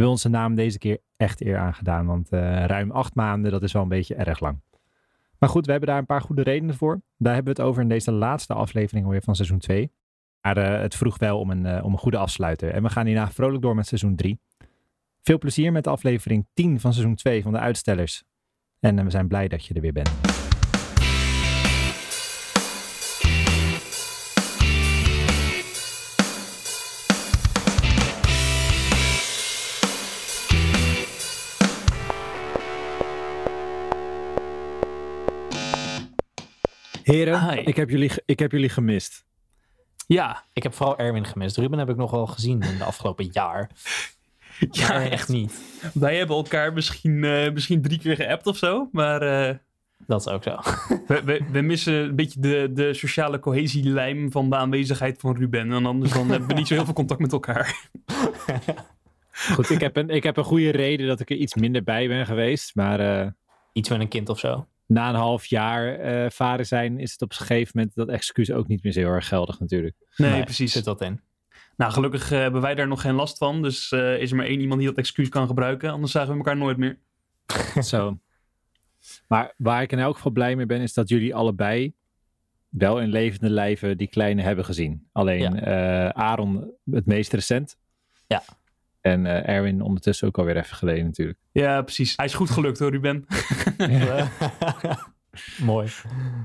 hebben onze naam deze keer echt eer aangedaan. Want uh, ruim acht maanden, dat is wel een beetje erg lang. Maar goed, we hebben daar een paar goede redenen voor. Daar hebben we het over in deze laatste aflevering alweer van seizoen 2. Maar uh, het vroeg wel om een, uh, om een goede afsluiter. En we gaan hierna vrolijk door met seizoen 3. Veel plezier met aflevering 10 van seizoen 2 van de Uitstellers. En we zijn blij dat je er weer bent. Heren, ik heb, jullie, ik heb jullie gemist. Ja, ik heb vooral Erwin gemist. Ruben heb ik nog wel gezien in de afgelopen jaar. Ja, echt niet. Wij hebben elkaar misschien, uh, misschien drie keer geappt of zo, maar... Uh, dat is ook zo. we, we, we, missen een beetje de, de sociale cohesielijm van de aanwezigheid van Ruben. En anders dan hebben we niet zo heel veel contact met elkaar. Goed, ik heb, een, ik heb een goede reden dat ik er iets minder bij ben geweest, maar... Uh, iets met een kind of zo? Na een half jaar uh, vader zijn, is het op een gegeven moment dat excuus ook niet meer zo heel erg geldig natuurlijk. Nee, nee precies. Zit dat in. Nou, gelukkig uh, hebben wij daar nog geen last van. Dus uh, is er maar één iemand die dat excuus kan gebruiken. Anders zagen we elkaar nooit meer. Zo. Maar waar ik in elk geval blij mee ben, is dat jullie allebei wel in levende lijven die kleine hebben gezien. Alleen ja. Aaron het meest recent. Ja. En uh, Erwin ondertussen ook alweer even geleden natuurlijk. Ja, precies. Hij is goed gelukt hoor, Ruben. Mooi.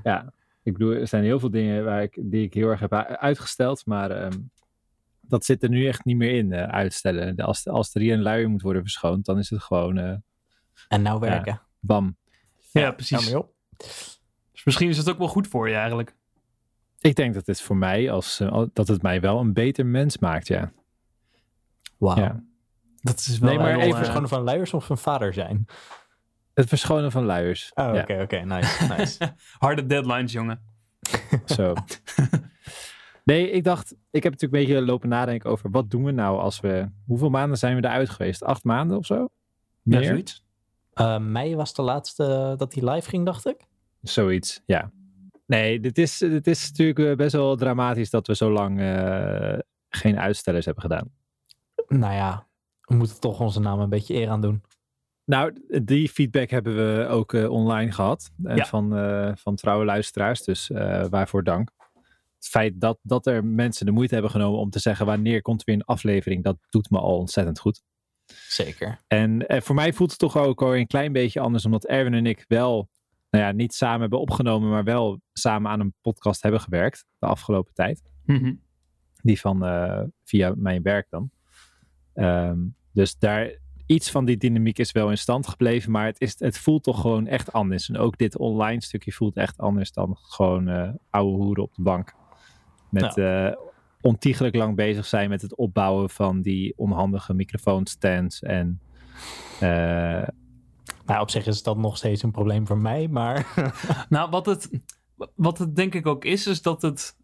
Ja, ik bedoel, er zijn heel veel dingen waar ik, die ik heel erg heb uitgesteld. Maar um, dat zit er nu echt niet meer in, uh, uitstellen. Als, als er hier een luier moet worden verschoond, dan is het gewoon... Uh, en nou werken. Ja, bam. Ja, ja precies. op. Dus misschien is het ook wel goed voor je eigenlijk. Ik denk dat het voor mij, als, dat het mij wel een beter mens maakt, ja. Wauw. Ja. Dat is wel nee, maar even verschonen van luiers of van vader zijn? Het verschonen van luiers. Oh, oké, oké. Okay, nice, nice. Harde deadlines, jongen. Zo. Nee, ik dacht, ik heb natuurlijk een beetje lopen nadenken over wat doen we nou als we, hoeveel maanden zijn we eruit geweest? Acht maanden of zo? Meer? Ja, zoiets. Uh, mei was de laatste dat hij live ging, dacht ik. Zoiets, ja. Nee, dit is, dit is natuurlijk best wel dramatisch dat we zo lang uh, geen uitstellers hebben gedaan. Nou ja, we moeten toch onze naam een beetje eer aan doen. Nou, die feedback hebben we ook uh, online gehad. En ja. van, uh, van trouwe luisteraars. Dus uh, waarvoor dank. Het feit dat, dat er mensen de moeite hebben genomen om te zeggen wanneer komt er weer een aflevering, dat doet me al ontzettend goed. Zeker. En voor mij voelt het toch ook al een klein beetje anders, omdat Erwin en ik wel, nou ja, niet samen hebben opgenomen, maar wel samen aan een podcast hebben gewerkt de afgelopen tijd. Mm -hmm. Die van via mijn werk dan. Um, dus daar, iets van die dynamiek is wel in stand gebleven, maar het, is, het voelt toch gewoon echt anders. En ook dit online stukje voelt echt anders dan gewoon uh, oude hoeren op de bank. Met uh, ontiegelijk lang bezig zijn met het opbouwen van die onhandige microfoonstands. En, uh, nou, op zich is dat nog steeds een probleem voor mij, maar... nou, wat het, wat het denk ik ook is, is dat het...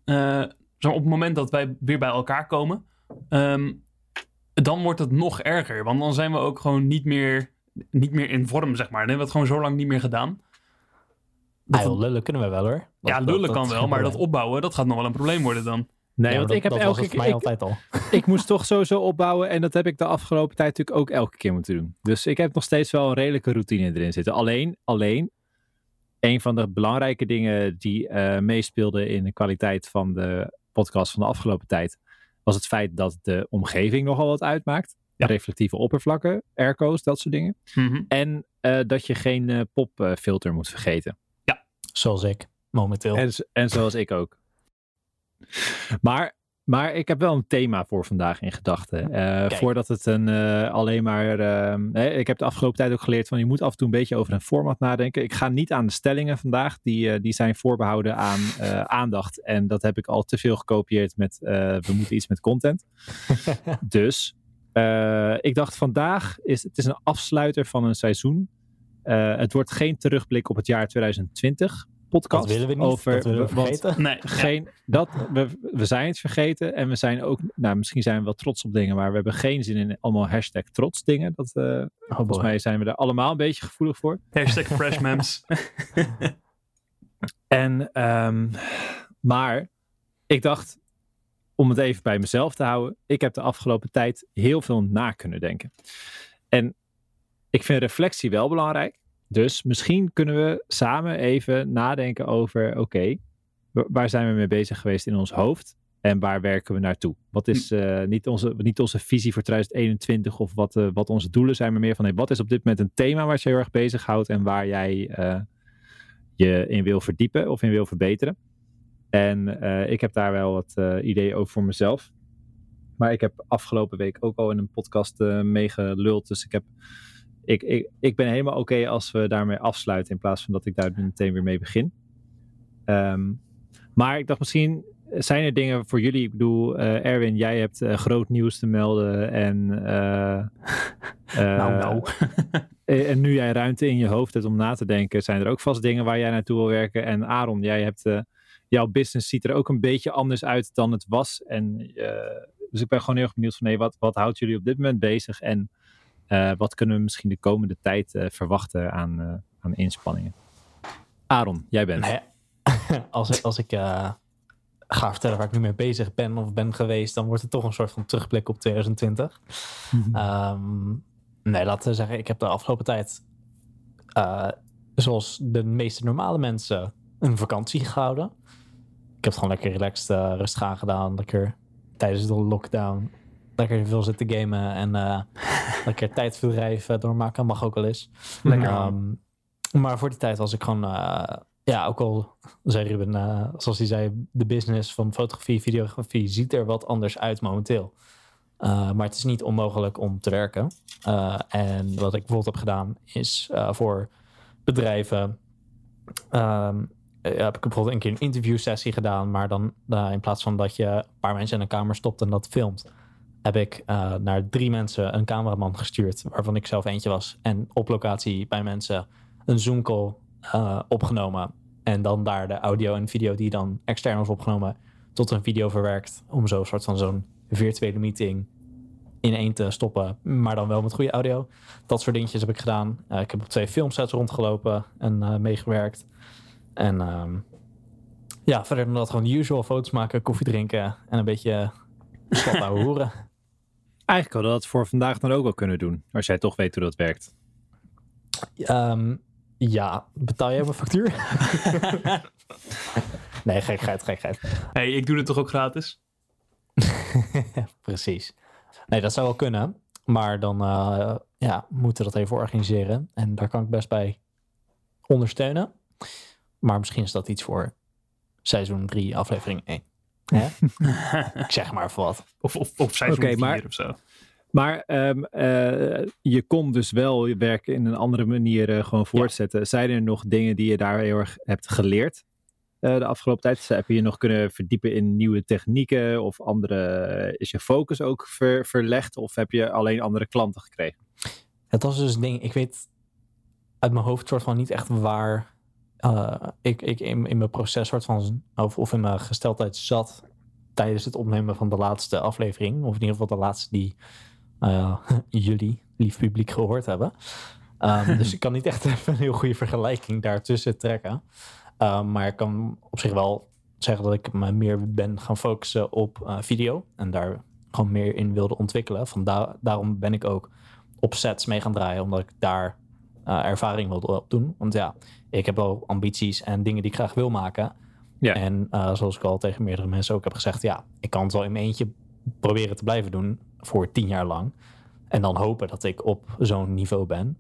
zo op het moment dat wij weer bij elkaar komen... Um, dan wordt het nog erger. Want dan zijn we ook gewoon niet meer, niet meer in vorm, zeg maar. Dan hebben we het gewoon zo lang niet meer gedaan. Dat ah, lullen kunnen we wel hoor. Dat, ja, lullen dat, kan wel, maar dat opbouwen, dat gaat nog wel een probleem worden dan. Nee, want ik heb elke keer. mij altijd al. Ik moest toch sowieso opbouwen en dat heb ik de afgelopen tijd natuurlijk ook elke keer moeten doen. Dus ik heb nog steeds wel een redelijke routine erin zitten. Alleen, alleen, een van de belangrijke dingen die uh, meespeelde in de kwaliteit van de podcast van de afgelopen tijd, was het feit dat de omgeving nogal wat uitmaakt. Ja. Reflectieve oppervlakken, airco's, dat soort dingen. Mm -hmm. En uh, dat je geen uh, popfilter moet vergeten. Ja, zoals ik momenteel. En, en zoals ik ook. Maar, maar ik heb wel een thema voor vandaag in gedachten. Uh, voordat het een, alleen maar... ehm, ik heb de afgelopen tijd ook geleerd van je moet af en toe een beetje over een format nadenken. Ik ga niet aan de stellingen vandaag. Die, die zijn voorbehouden aan aandacht. En dat heb ik al te veel gekopieerd met we moeten iets met content. dus ik dacht vandaag is het is een afsluiter van een seizoen. Het wordt geen terugblik op het jaar 2020 podcast. Dat willen we niet. Over, dat willen we vergeten. Nee. Geen, dat, we, we zijn het vergeten. En we zijn ook, nou misschien zijn we wel trots op dingen, maar we hebben geen zin in allemaal hashtag trots dingen. Dat, uh, oh volgens mij zijn we er allemaal een beetje gevoelig voor. Hashtag fresh mems. en, um, maar ik dacht, om het even bij mezelf te houden. Ik heb de afgelopen tijd heel veel na kunnen denken. En ik vind reflectie wel belangrijk. Dus misschien kunnen we samen even nadenken over: oké, waar zijn we mee bezig geweest in ons hoofd? En waar werken we naartoe? Wat is hm. eh, niet, onze, niet onze visie voor 2021 of wat, uh, wat onze doelen zijn, maar meer van hey, wat is op dit moment een thema waar je heel erg bezighoudt en waar jij uh, je in wil verdiepen of in wil verbeteren? En ik heb daar wel wat ideeën over voor mezelf. Maar ik heb afgelopen week ook al in een podcast meegeluld. Dus ik, heb, ik, ik, ik ben helemaal oké als we daarmee afsluiten in plaats van dat ik daar meteen weer mee begin. Um, maar ik dacht misschien zijn er dingen voor jullie? Ik bedoel, uh, Erwin, jij hebt uh, groot nieuws te melden en. Uh, nou, nou. en nu jij ruimte in je hoofd hebt om na te denken, zijn er ook vast dingen waar jij naartoe wil werken. En Aaron, jij hebt. jouw business ziet er ook een beetje anders uit dan het was. En, dus ik ben gewoon heel erg benieuwd van nee, wat, wat houdt jullie op dit moment bezig? En wat kunnen we misschien de komende tijd verwachten aan, aan inspanningen? Aaron, jij bent. Nee, als, als ik ga vertellen waar ik nu mee bezig ben of ben geweest, dan wordt het toch een soort van terugblik op 2020. Mhm. Ehm, nee, laten we zeggen, ik heb de afgelopen tijd, uh, zoals de meeste normale mensen, een vakantie gehouden. Ik heb het gewoon lekker relaxed, uh, rustig aan gedaan. Lekker tijdens de lockdown. Lekker veel zitten gamen en uh, lekker tijdverdrijf doormaken. Mag ook wel eens. Lekker. Um, maar voor die tijd was ik gewoon ja, ook al zei Ruben, uh, zoals hij zei, de business van fotografie, videografie ziet er wat anders uit momenteel. Maar het is niet onmogelijk om te werken. En wat ik bijvoorbeeld heb gedaan, is voor bedrijven. Um, heb ik bijvoorbeeld een keer een interviewsessie gedaan, maar dan in plaats van dat je een paar mensen in een kamer stopt en dat filmt, heb ik naar drie mensen een cameraman gestuurd, waarvan ik zelf eentje was. En op locatie bij mensen een Zoom call opgenomen. En dan daar de audio en video die dan extern was opgenomen tot een video verwerkt. Om zo soort van zo'n virtuele meeting in één te stoppen. Maar dan wel met goede audio. Dat soort dingetjes heb ik gedaan. Uh, ik heb op twee filmsets rondgelopen en meegewerkt. En um, ja, verder dan dat gewoon usual foto's maken, koffie drinken en een beetje slap horen. Eigenlijk hadden we dat voor vandaag dan ook wel kunnen doen. Als jij toch weet hoe dat werkt. Um, ja, betaal jij mijn factuur? nee, gekheid, gekheid. hey, ik doe het toch ook gratis? Precies. Nee, dat zou wel kunnen. Maar dan uh, ja, moeten we dat even organiseren. En daar kan ik best bij ondersteunen. Maar misschien is dat iets voor seizoen 3, aflevering 1. ik zeg maar voor wat. Of, of, of seizoen 4 maar... of zo. Maar um, uh, je kon dus wel je werk in een andere manier uh, gewoon voortzetten. Zijn er nog dingen die je daar heel erg hebt geleerd uh, de afgelopen tijd? Heb je je nog kunnen verdiepen in nieuwe technieken of andere? Is je focus ook ver, verlegd of heb je alleen andere klanten gekregen? Het was dus een ding, ik weet uit mijn hoofd soort van niet echt waar ik, ik in, in mijn proces soort van, of, of in mijn gesteldheid zat tijdens het opnemen van de laatste aflevering. Of in ieder geval de laatste die uh, jullie, lief publiek, gehoord hebben. Um, dus ik kan niet echt even een heel goede vergelijking daartussen trekken. Um, maar ik kan op zich wel zeggen dat ik me meer ben gaan focussen op uh, video. En daar gewoon meer in wilde ontwikkelen. Van daarom ben ik ook op sets mee gaan draaien. Omdat ik daar uh, ervaring wilde opdoen. Want ja, ik heb wel ambities en dingen die ik graag wil maken. Ja. En uh, zoals ik al tegen meerdere mensen ook heb gezegd, ja, ik kan het wel in mijn eentje proberen te blijven doen voor tien jaar lang. En dan hopen dat ik op zo'n niveau ben.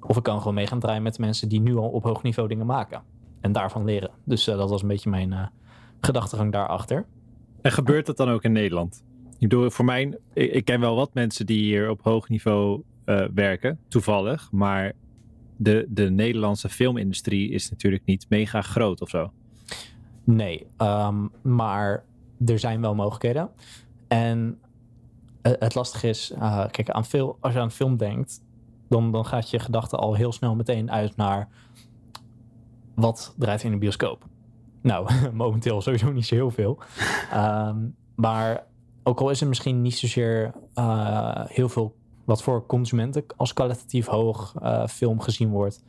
Of ik kan gewoon mee gaan draaien met mensen die nu al op hoog niveau dingen maken. En daarvan leren. Dus uh, dat was een beetje mijn uh, gedachtegang daarachter. En gebeurt dat dan ook in Nederland? Ik bedoel, voor mij, ik, ik ken wel wat mensen die hier op hoog niveau uh, werken, toevallig. Maar de, de Nederlandse filmindustrie is natuurlijk niet mega groot of zo. Nee, um, maar er zijn wel mogelijkheden. En uh, het lastige is, uh, kijk, aan veel, als je aan film denkt, dan, dan gaat je gedachte al heel snel meteen uit naar wat draait in een bioscoop. Nou, momenteel sowieso niet zo heel veel. Um, maar ook al is er misschien niet zozeer uh, heel veel wat voor consumenten als kwalitatief hoog film gezien wordt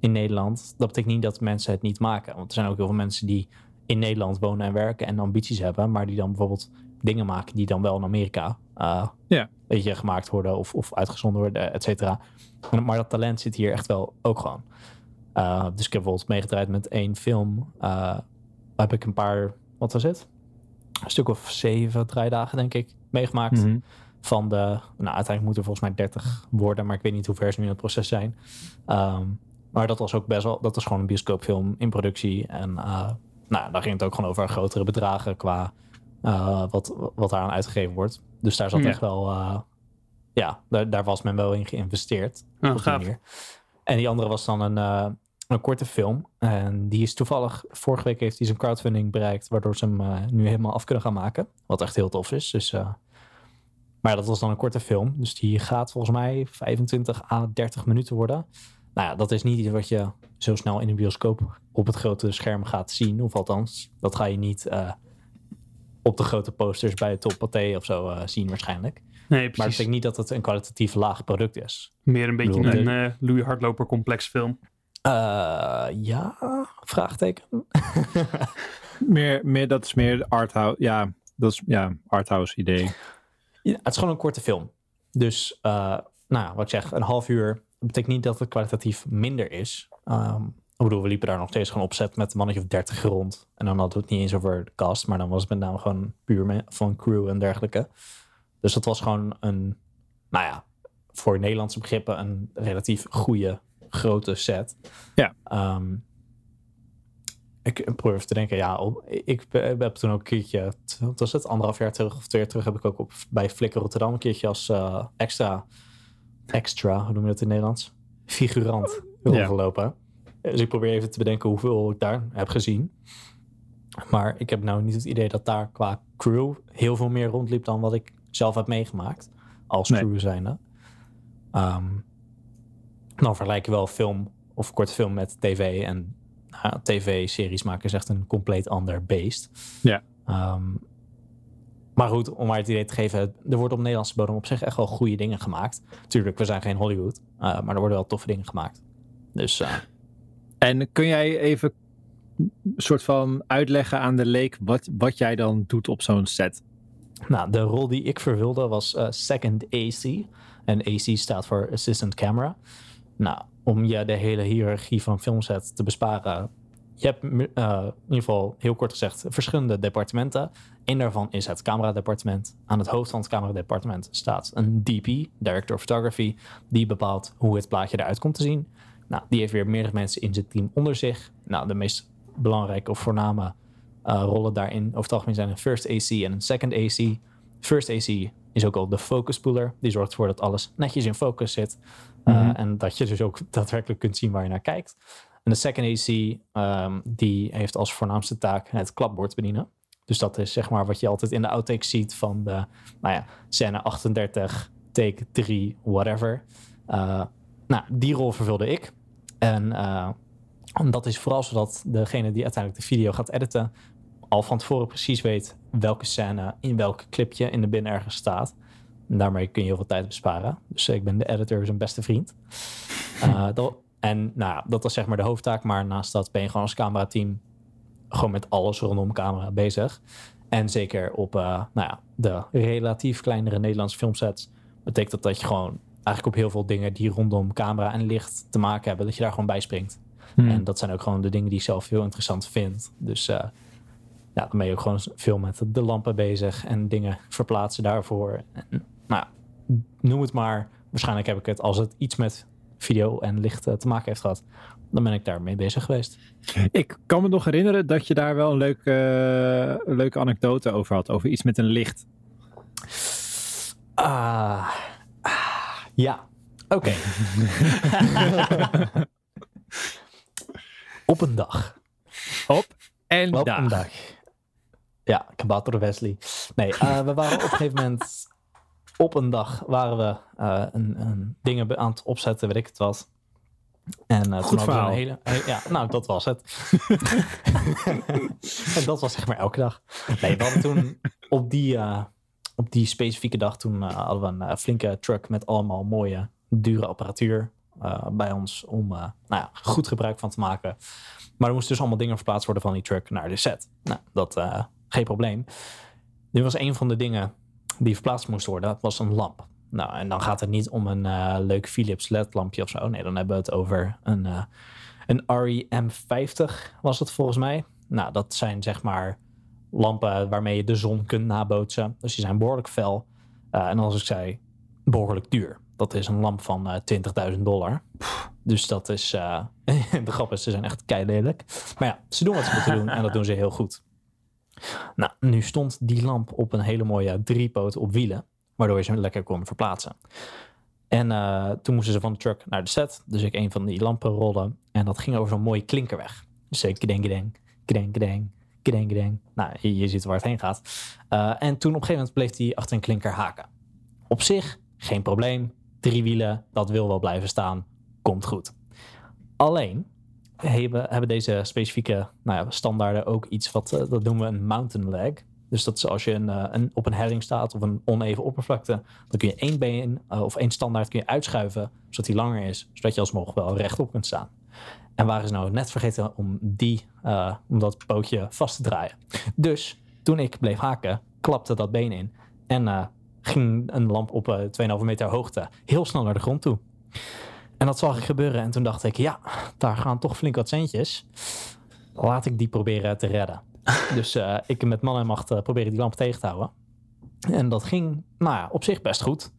in Nederland, dat betekent niet dat mensen het niet maken. Want er zijn ook heel veel mensen die in Nederland wonen en werken en ambities hebben, maar die dan bijvoorbeeld dingen maken die dan wel in Amerika ja. weet je, gemaakt worden of, of uitgezonden worden, et cetera. Maar dat talent zit hier echt wel ook gewoon. dus ik heb bijvoorbeeld meegedraaid met één film. heb ik een paar, wat was het? Een stuk of zeven draaidagen, denk ik, meegemaakt. Mhm. Van de, nou, uiteindelijk moeten er volgens mij 30 worden, maar ik weet niet hoe ver ze nu in het proces zijn. Ehm, maar dat was ook best wel, dat was gewoon een bioscoopfilm in productie. En uh, nou, daar ging het ook gewoon over grotere bedragen qua uh, wat, wat aan uitgegeven wordt. Dus daar zat Ja. echt wel, uh, ja, daar, daar was men wel in geïnvesteerd. Ja, op gaaf. En die andere was dan een, eh, een korte film. En die is toevallig, vorige week heeft hij zijn crowdfunding bereikt, waardoor ze hem eh, nu helemaal af kunnen gaan maken. Wat echt heel tof is. Dus, eh, maar dat was dan een korte film. Dus die gaat volgens mij 25 à 30 minuten worden. Nou ja, dat is niet iets wat je zo snel in een bioscoop op het grote scherm gaat zien. Of althans, dat ga je niet eh, op de grote posters bij het Top Pathé of zo eh, zien waarschijnlijk. Nee, Maar dat precies. betekent niet dat het een kwalitatief laag product is. Meer een beetje bedoel, een eh Louis Hardloper complex film. Eh, ja, vraagteken. Meer, meer, dat is meer arthouse. Ja, dat is ja, arthouse idee. Ja, het is gewoon een korte film. Dus, eh, nou ja, wat ik zeg, een half uur betekent niet dat het kwalitatief minder is. Ehm, ik bedoel, we liepen daar nog steeds gewoon opzet met een mannetje of dertig rond. En dan hadden we het niet eens over de cast, maar dan was het met name gewoon puur van crew en dergelijke. Dus dat was gewoon een, nou ja, voor Nederlandse begrippen een relatief goede, grote set. Ja. Ehm, ik probeer even te denken, ja, op- ik heb toen ook een keertje, wat was het, anderhalf jaar terug of twee jaar terug, heb ik ook op, bij Flikker Rotterdam een keertje als eh, extra, extra, hoe noem je dat in Nederlands? Figurant Ja. rondgelopen. Dus ik probeer even te bedenken hoeveel ik daar heb gezien. Maar ik heb nou niet het idee dat daar qua crew heel veel meer rondliep dan wat ik zelf heb meegemaakt. Als Nee. crew zijnde. Ehm dan vergelijk je wel film of korte film met tv. En nou, tv-series maken is echt een compleet ander beest. Ja. Ehm, maar goed, om maar het idee te geven, er wordt op Nederlandse bodem op zich echt wel goede dingen gemaakt. Tuurlijk, we zijn geen Hollywood, eh, maar er worden wel toffe dingen gemaakt. Dus eh, En kun jij even een soort van uitleggen aan de leek wat, wat jij dan doet op zo'n set? Nou, de rol die ik vervulde was eh, Second AC. En AC staat voor Assistant Camera. Nou, om je de hele hiërarchie van filmset te besparen. Je hebt eh, in ieder geval, heel kort gezegd, verschillende departementen. Eén daarvan is het cameradepartement. Aan het hoofd van het cameradepartement staat een DP, Director of Photography. Die bepaalt hoe het plaatje eruit komt te zien. Nou, die heeft weer meerdere mensen in zijn team onder zich. Nou, de meest belangrijke of voorname eh, rollen daarin over het algemeen zijn een first AC en een second AC. First AC is ook al de focus puller. Die zorgt ervoor dat alles netjes in focus zit. Uh, Mhm. En dat je dus ook daadwerkelijk kunt zien waar je naar kijkt. En de second AC, um, die heeft als voornaamste taak het klapbord bedienen. Dus dat is zeg maar wat je altijd in de outtakes ziet van de, nou ja, scène 38, take 3, whatever. Uh, nou, die rol vervulde ik. En uh, dat is vooral zodat degene die uiteindelijk de video gaat editen, al van tevoren precies weet welke scène in welk clipje in de bin ergens staat. En daarmee kun je heel veel tijd besparen. Dus ik ben de editor zijn beste vriend. Uh, dat, en nou ja, dat was zeg maar de hoofdtaak. Maar naast dat ben je gewoon als camerateam gewoon met alles rondom camera bezig. En zeker op uh, nou ja, de relatief kleinere Nederlandse filmsets betekent dat dat je gewoon eigenlijk op heel veel dingen die rondom camera en licht te maken hebben, dat je daar gewoon bij springt. Hmm. En dat zijn ook gewoon de dingen die ik zelf heel interessant vind. Dus uh, ja, dan ben je ook gewoon veel met de lampen bezig en dingen verplaatsen daarvoor. En, nou, noem het maar. Waarschijnlijk heb ik het als het iets met video en licht uh, te maken heeft gehad. Dan ben ik daarmee bezig geweest. Ik kan me nog herinneren dat je daar wel een leuke, uh, leuke anekdote over had. Over iets met een licht. Ah, ah ja. Oké. Okay. Op een dag. Op en Op dag. een dag. Ja, kabouter Wesley. Nee, uh, we waren op een gegeven moment... Op een dag waren we uh, een, een dingen aan het opzetten, weet ik het wat. En uh, Goed verhaal. Een hele, ja, nou, dat was het. en dat was zeg maar elke dag. Nee, we hadden toen op die, uh, op die specifieke dag... toen uh, hadden we een flinke truck met allemaal mooie, dure apparatuur... bij ons om nou ja, goed gebruik van te maken. Maar er moesten dus allemaal dingen verplaatst worden van die truck naar de set. Nou, dat geen probleem. nu was een van de dingen die verplaatst moest worden, dat was een lamp. Nou, en dan gaat het niet om een uh, leuk Philips LED-lampje of zo. Nee, dan hebben we het over een, uh, een REM50 was het volgens mij. Nou, dat zijn zeg maar lampen waarmee je de zon kunt nabootsen. Dus die zijn behoorlijk fel. Uh, en als ik zei, behoorlijk duur. Dat is een lamp van uh, 20.000 dollar. Dus dat is. De grap is, ze zijn echt keilelijk. Maar ja, ze doen wat ze moeten doen en dat doen ze heel goed. Nou, nu stond die lamp op een hele mooie driepoot op wielen, waardoor je ze lekker kon verplaatsen. En uh, toen moesten ze van de truck naar de set. Dus ik een van die lampen rolde. En dat ging over zo'n mooie klinkerweg. Dus ik kedeng, kedeng, kedeng, kedeng, kedeng, kedeng. Nou, je, ziet waar het heen gaat. Uh, en toen op een gegeven moment bleef hij achter een klinker haken. Op zich, geen probleem. Drie wielen, dat wil wel blijven staan. Komt goed. Alleen hebben, hebben deze specifieke nou ja, standaarden ook iets wat, uh, dat noemen we een mountain leg. Dus dat is als je een, uh, een, op een helling staat of een oneven oppervlakte, dan kun je één been uh, of één standaard kun je uitschuiven, zodat die langer is, zodat je alsnog wel rechtop kunt staan. En waren ze nou net vergeten om, die, om dat pootje vast te draaien. Dus toen ik bleef haken, klapte dat been in en ging een lamp op 2,5 meter hoogte heel snel naar de grond toe. En dat zag ik gebeuren en toen dacht ik, ja, daar gaan toch flink wat centjes. Laat ik die proberen te redden. dus uh, ik met man en macht uh, proberen die lamp tegen te houden. En dat ging, nou ja, op zich best goed.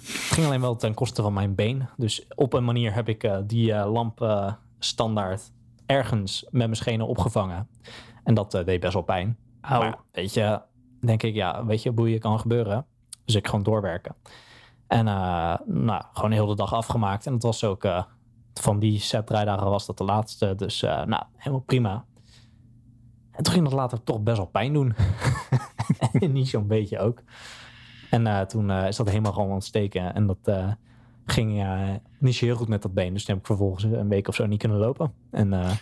Het ging alleen wel ten koste van mijn been. Dus op een manier heb ik uh, die lamp standaard ergens met mijn schenen opgevangen. En dat deed best wel pijn. Maar weet je, denk ik, ja, weet je, boeien kan gebeuren. Dus ik gewoon doorwerken. En uh, nou, gewoon heel de dag afgemaakt. En het was ook uh, van die set draaidagen was dat de laatste. Dus uh, nou, helemaal prima. En toen ging dat later toch best wel pijn doen. en niet zo'n beetje ook. En toen is dat helemaal gewoon ontsteken. En dat ging niet zo heel goed met dat been. Dus toen heb ik vervolgens een week of zo niet kunnen lopen. En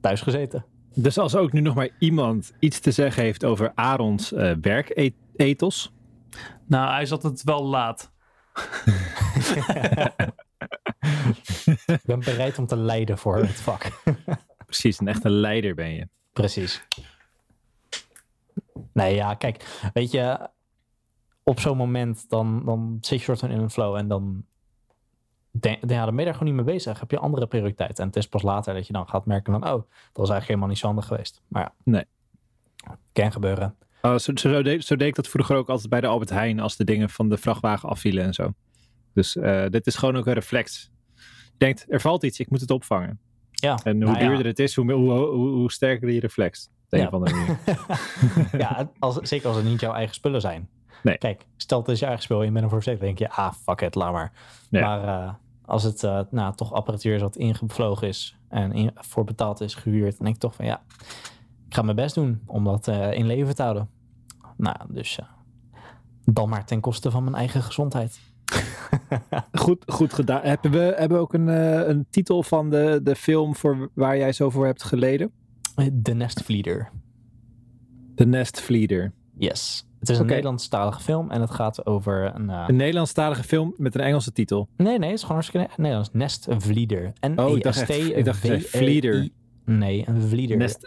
thuis gezeten. Dus als ook nu nog maar iemand iets te zeggen heeft over Arons werkethos. Nou, hij zat het wel laat. Ik ben bereid om te lijden voor het vak. Precies, een echte leider ben je. Precies. Nee, ja, kijk, weet je, op zo'n moment dan, dan zit je soort van in een flow en dan, denk, ja, dan ben je daar gewoon niet mee bezig. Heb je andere prioriteiten. En het is pas later dat je dan gaat merken van, oh, dat was eigenlijk helemaal niet zo handig geweest. Maar ja, nee. kan gebeuren. Uh, zo, zo, deed, zo, deed, ik dat vroeger ook altijd bij de Albert Heijn als de dingen van de vrachtwagen afvielen en zo. Dus uh, dit is gewoon ook een reflex. Je denkt, er valt iets, ik moet het opvangen. Ja, en hoe nou duurder ja. het is, hoe, hoe, hoe, hoe sterker die reflex. Op Ja. een ja, als, zeker als het niet jouw eigen spullen zijn. Nee. Kijk, stel het is je eigen spul en je bent ervoor verzekerd, denk je, ah, fuck it, laat maar. Maar uh, als het uh, nou, toch apparatuur is wat ingevlogen is en in, voor betaald is, gehuurd, dan denk ik toch van ja, ik ga mijn best doen om dat uh, in leven te houden. Nou, dus dan maar ten koste van mijn eigen gezondheid. goed, goed gedaan. Hebben we, hebben we ook een, uh, een titel van de, de film voor waar jij zo voor hebt geleden? The Nestvlieder. The Nestvlieder. Yes. Het is een. Nederlandstalige film en het gaat over een... uh, Een Nederlandstalige film met een Engelse titel. Nee, nee, het is gewoon hartstikke Nederlands. Nestvlieder. Oh, ik vlieder. Nee, een vlieder. Nest-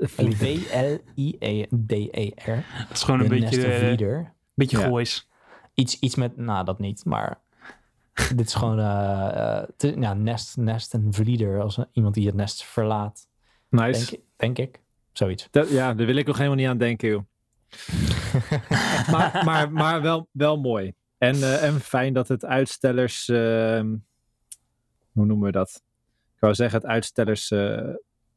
V-L-I-E-D-E-R. Het is gewoon een De beetje, eh, Nestvlieder. beetje Ja. goois. Iets, iets met, nou dat niet, maar dit is gewoon, eh, eh, ja, nest, nest en vlieder. Als een- iemand die het nest verlaat, Nice. denk, ik- denk ik. Zoiets. Dat, ja, daar wil ik nog helemaal niet aan denken, joh. maar maar, maar wel, wel mooi. En, en fijn dat het uitstellers... ehm, hoe noemen we dat? Ik wou zeggen het uitstellers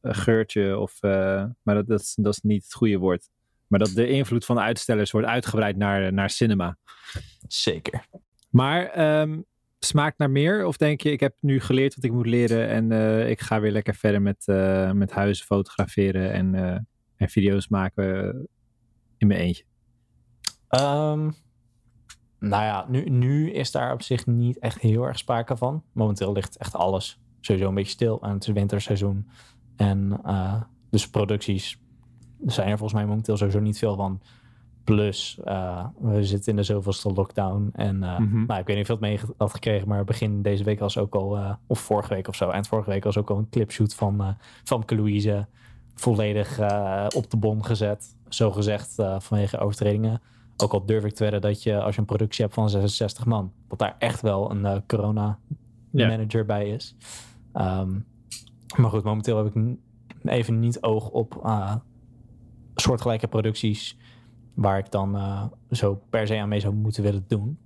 geurtje. Of, eh, maar dat, dat, is, dat is niet het goede woord. Maar dat de invloed van de uitstellers wordt uitgebreid naar, naar cinema. Zeker. Maar ehm, smaakt naar meer? Of denk je, ik heb nu geleerd wat ik moet leren en eh, ik ga weer lekker verder met, eh, met huizen fotograferen en, eh, en video's maken in mijn eentje? Ehm, nou ja, nu, nu is daar op zich niet echt heel erg sprake van. Momenteel ligt echt alles sowieso een beetje stil. En het winterseizoen. En eh, dus producties zijn er volgens mij momenteel sowieso niet veel van. Plus, eh, we zitten in de zoveelste lockdown. En nou, ik weet niet of je het mee had gekregen, maar begin deze week was ook al, of vorige week of zo, eind vorige week was ook al een clipshoot van uh, Famke Louise. Volledig uh, op de bon gezet, zo gezegd, uh, vanwege overtredingen Ook al durf ik te wedden dat je als je een productie hebt van 66 man, dat daar echt wel een uh, corona manager bij is. Ehm, maar goed, momenteel heb ik even niet oog op uh, soortgelijke producties waar ik dan uh, zo per se aan mee zou moeten willen doen.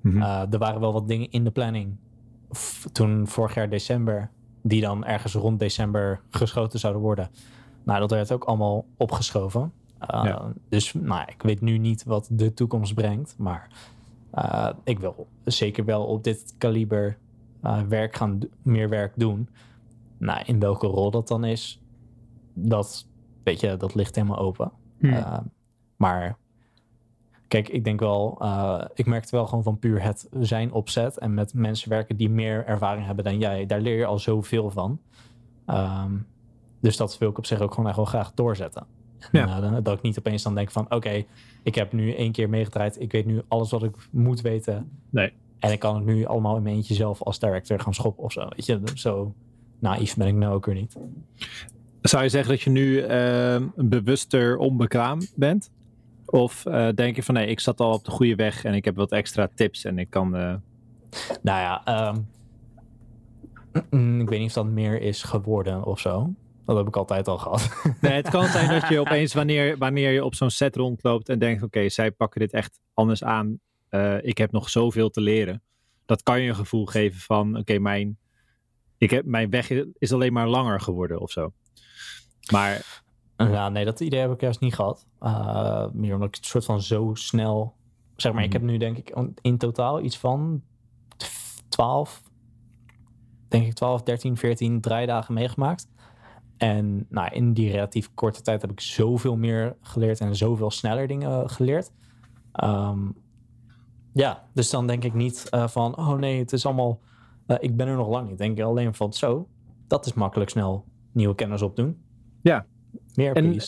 Mhm. er waren wel wat dingen in de planning toen vorig jaar december, die dan ergens rond december geschoten zouden worden. Nou, dat werd ook allemaal opgeschoven. Dus nou, ik weet nu niet wat de toekomst brengt. Maar ik wil zeker wel op dit kaliber werk gaan, meer werk doen. Nou, in welke rol dat dan is, dat, weet je, dat ligt helemaal open. Hmm. maar kijk, ik denk wel, ik merkte wel gewoon van puur het zijn opzet en met mensen werken die meer ervaring hebben dan jij. Daar leer je al zoveel van. Um, dus dat wil ik op zich ook gewoon echt wel graag doorzetten. Ja. Uh, dat ik niet opeens dan denk van oké, ik heb nu één keer meegedraaid. Ik weet nu alles wat ik moet weten. Nee. En ik kan het nu allemaal in mijn eentje zelf als director gaan schoppen of zo. Weet je, zo naïef ben ik nou ook weer niet. Zou je zeggen dat je nu uh, bewuster onbekwaam bent? Of uh, denk je van nee, ik zat al op de goede weg en ik heb wat extra tips en ik kan. Uh... Nou ja, um, ik weet niet of dat meer is geworden of zo. Dat heb ik altijd al gehad. Nee, het kan zijn dat je opeens wanneer, wanneer je op zo'n set rondloopt en denkt: oké, zij pakken dit echt anders aan. Uh, ik heb nog zoveel te leren. Dat kan je een gevoel geven van: oké, mijn, ik heb, mijn weg is alleen maar langer geworden of zo. Maar. Ja, nee, dat idee heb ik juist niet gehad. Uh, meer omdat ik het soort van zo snel. Zeg maar, ik mhm. heb nu denk ik in totaal iets van 12, denk ik 12, 13, 14 draaidagen meegemaakt. En nou, in die relatief korte tijd heb ik zoveel meer geleerd en zoveel sneller dingen geleerd. Ehm, ja, dus dan denk ik niet uh, van, oh nee, het is allemaal, uh, ik ben er nog lang niet. Denk ik alleen van, zo, dat is makkelijk snel nieuwe kennis opdoen. Ja. Meer en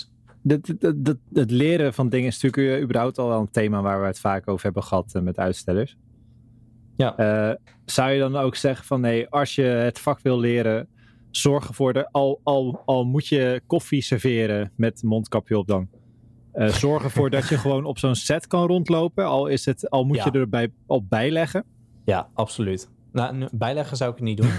Het leren van dingen is natuurlijk überhaupt al wel een thema waar we het vaak over hebben gehad uh, met uitstellers. Ja. zou je dan ook zeggen van, nee, als je het vak wil leren, zorg ervoor dat al, al, al moet je koffie serveren met mondkapje op dan. Uh, zorg ervoor dat je gewoon op zo'n set kan rondlopen. Al, is het, al moet je erbij op bijleggen. Ja, absoluut. Nou, bijleggen zou ik niet doen.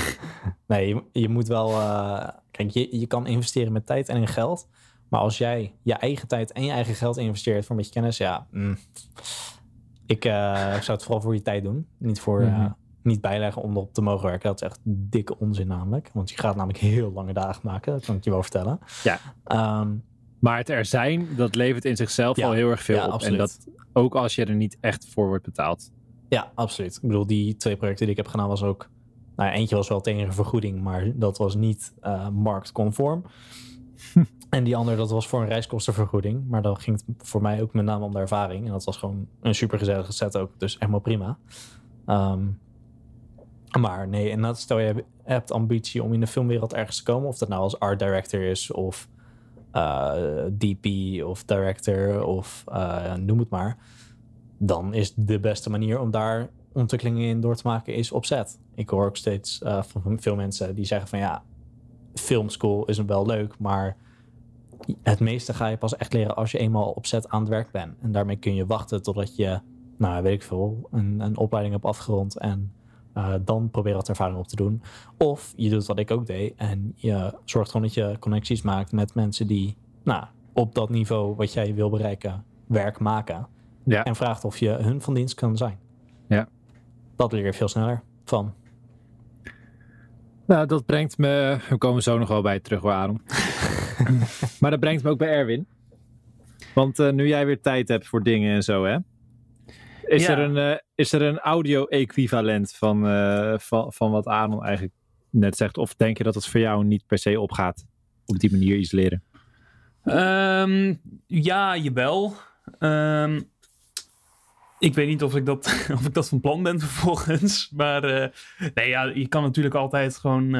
nee, je, je, moet wel. Uh, kijk, je, je kan investeren met tijd en in geld. Maar als jij je eigen tijd en je eigen geld investeert voor een beetje kennis, ja. Mm, ik uh, zou het vooral voor je tijd doen. Niet voor, mhm niet bijleggen om erop te mogen werken. Dat is echt dikke onzin namelijk. Want je gaat namelijk heel lange dagen maken. Dat kan ik je wel vertellen. Ja. Ehm, maar het er zijn, dat levert in zichzelf al heel erg veel ja, op. Absoluut. En dat ook als je er niet echt voor wordt betaald. Ja, absoluut. Ik bedoel, die twee projecten die ik heb gedaan was ook... Nou, eentje was wel tegen vergoeding, maar dat was niet uh, marktconform. en die andere, dat was voor een reiskostenvergoeding. Maar dan ging het voor mij ook met name om de ervaring. En dat was gewoon een supergezellige set ook. Dus helemaal prima. Um, maar nee, en dat stel je hebt ambitie om in de filmwereld ergens te komen, of dat nou als art director is, of uh, DP, of director, of uh, noem het maar. Dan is de beste manier om daar ontwikkelingen in door te maken, is opzet. Ik hoor ook steeds uh, van veel mensen die zeggen van ja, filmschool is wel leuk, maar het meeste ga je pas echt leren als je eenmaal opzet aan het werk bent. En daarmee kun je wachten totdat je, nou weet ik veel, een, een opleiding hebt afgerond en uh, dan probeer wat ervaring op te doen. Of je doet wat ik ook deed en je zorgt gewoon dat je connecties maakt met mensen die nou, op dat niveau wat jij wil bereiken werk maken. Ja. En vraagt of je hun van dienst kan zijn. Ja. Dat leer je veel sneller van. Nou, dat brengt me. We komen zo nog wel bij terug, waarom? maar dat brengt me ook bij Erwin. Want uh, nu jij weer tijd hebt voor dingen en zo, hè? Is, er een, uh, is er een audio-equivalent van, uh, van, van wat Aaron eigenlijk net zegt? Of denk je dat het voor jou niet per se opgaat op die manier iets leren? Um, ja, jawel. Um, ik weet niet of ik, dat, of ik dat van plan ben vervolgens. Maar uh, nee, ja, je kan natuurlijk altijd gewoon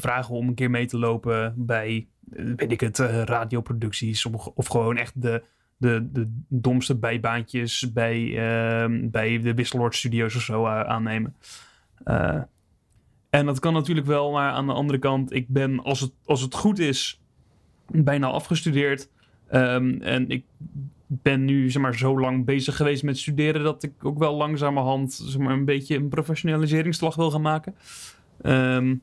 vragen om een keer mee te lopen bij, weet ik het, radioproducties. Of, of gewoon echt de, de, de domste bijbaantjes bij, uh, bij de Wisseloord Studios of zo aannemen. En dat kan natuurlijk wel, maar aan de andere kant, ik ben, als het, als het goed is, bijna afgestudeerd. Um, en ik ben nu zeg maar, zo lang bezig geweest met studeren dat ik ook wel langzamerhand zeg maar, een beetje een professionaliseringsslag wil gaan maken. Um,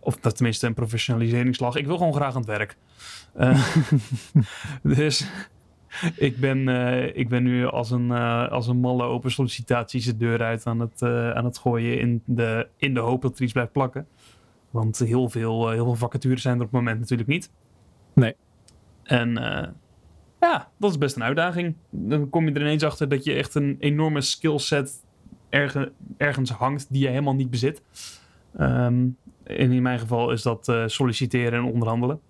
of dat tenminste een professionaliseringsslag. Ik wil gewoon graag aan het werk. Uh, dus ik ben, uh, ik ben nu als een, uh, als een malle open sollicitaties de deur uit aan het, aan het gooien in de, in de hoop dat er iets blijft plakken. Want heel veel, heel veel vacatures zijn er op het moment natuurlijk niet. Nee. En ja, dat is best een uitdaging. Dan kom je er ineens achter dat je echt een enorme skillset erge, ergens hangt die je helemaal niet bezit. Um, in mijn geval is dat uh, solliciteren en onderhandelen.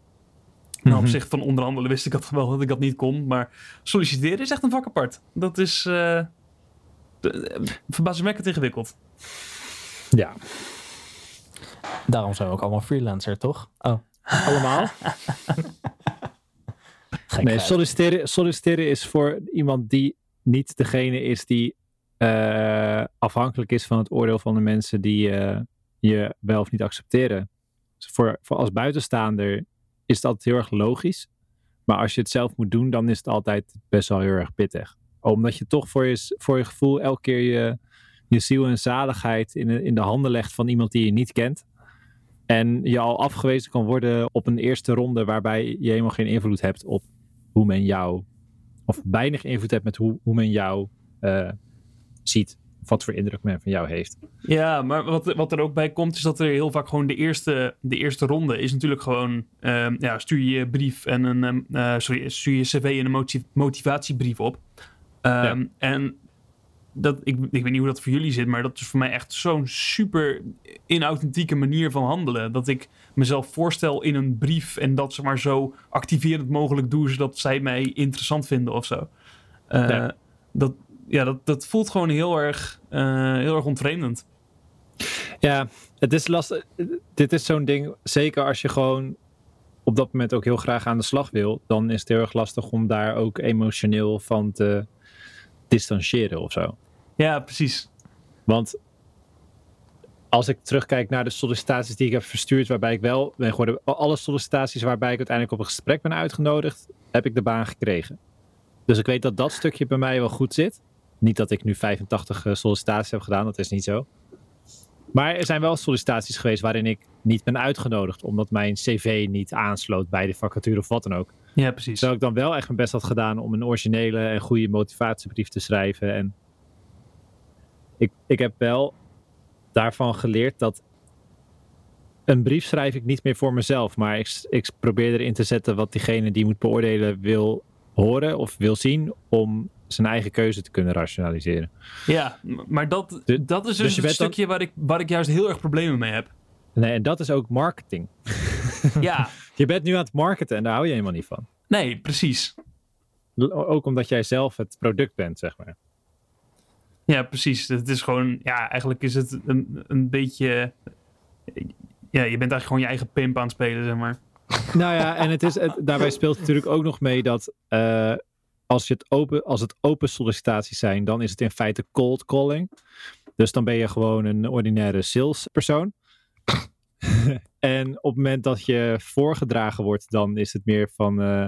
Nou, op mhm. zich van onderhandelen wist ik dat wel dat ik dat niet kon. Maar solliciteren is echt een vak apart. Dat is uh, verbazingwekkend ingewikkeld. Ja. Daarom zijn we ook allemaal freelancer, toch? Oh. Allemaal? nee, solliciteren, solliciteren is voor iemand die niet degene is die uh, afhankelijk is van het oordeel van de mensen die uh, je wel of niet accepteren. Dus voor, voor als buitenstaander is dat heel erg logisch. Maar als je het zelf moet doen, dan is het altijd best wel heel erg pittig. Omdat je toch voor je, voor je gevoel elke keer je, je ziel en zaligheid in in de handen legt van iemand die je niet kent. En je al afgewezen kan worden op een eerste ronde waarbij je helemaal geen invloed hebt op hoe men jou, of weinig invloed hebt met hoe, hoe men jou uh, ziet wat voor indruk men van jou heeft. Ja, maar wat, wat er ook bij komt, is dat er heel vaak gewoon de eerste, de eerste ronde is natuurlijk gewoon, um, ja, stuur je brief en een, uh, sorry, stuur je cv en een motivatiebrief op. Um, ja. En dat, ik, ik weet niet hoe dat voor jullie zit, maar dat is voor mij echt zo'n super inauthentieke manier van handelen. Dat ik mezelf voorstel in een brief en dat ze maar zo activerend mogelijk doe, zodat zij mij interessant vinden of zo. Uh, ja. dat, ja, dat, dat voelt gewoon heel erg, uh, heel erg ontvreemdend. Ja, het is lastig. Dit is zo'n ding, zeker als je gewoon op dat moment ook heel graag aan de slag wil, dan is het heel erg lastig om daar ook emotioneel van te distancieren of zo. Ja, precies. Want als ik terugkijk naar de sollicitaties die ik heb verstuurd, waarbij ik wel ben geworden, alle sollicitaties waarbij ik uiteindelijk op een gesprek ben uitgenodigd, heb ik de baan gekregen. Dus ik weet dat dat stukje bij mij wel goed zit. Niet dat ik nu 85 eh, sollicitaties heb gedaan, dat is niet zo. Maar er zijn wel sollicitaties geweest waarin ik niet ben uitgenodigd, omdat mijn cv niet aansloot bij de vacature of wat dan ook. Ja, precies. Terwijl ik dan wel echt mijn best had gedaan om een originele en goede motivatiebrief te schrijven. En ik, ik heb wel daarvan geleerd dat een brief schrijf ik niet meer voor mezelf, maar ik, ik probeer erin te zetten wat diegene die moet beoordelen wil horen of wil zien om zijn eigen keuze te kunnen rationaliseren. Ja, maar dat, dat is dus, dus een stukje waar, ik, waar ik juist heel erg problemen mee heb. Nee, en dat is ook marketing. Ja. je bent nu aan het marketen en daar hou je helemaal niet van. Nee, precies. Ook omdat jij zelf het product bent, zeg maar. Ja, precies. Het is gewoon, ja, eigenlijk is het een, een beetje. Ja, je bent eigenlijk gewoon je eigen pimp aan het spelen, zeg maar. Nou ja, en het is, het, daarbij speelt natuurlijk ook nog mee dat uh, als, je het open, als het open sollicitaties zijn, dan is het in feite cold calling. Dus dan ben je gewoon een ordinaire salespersoon. en op het moment dat je voorgedragen wordt, dan is het meer van uh,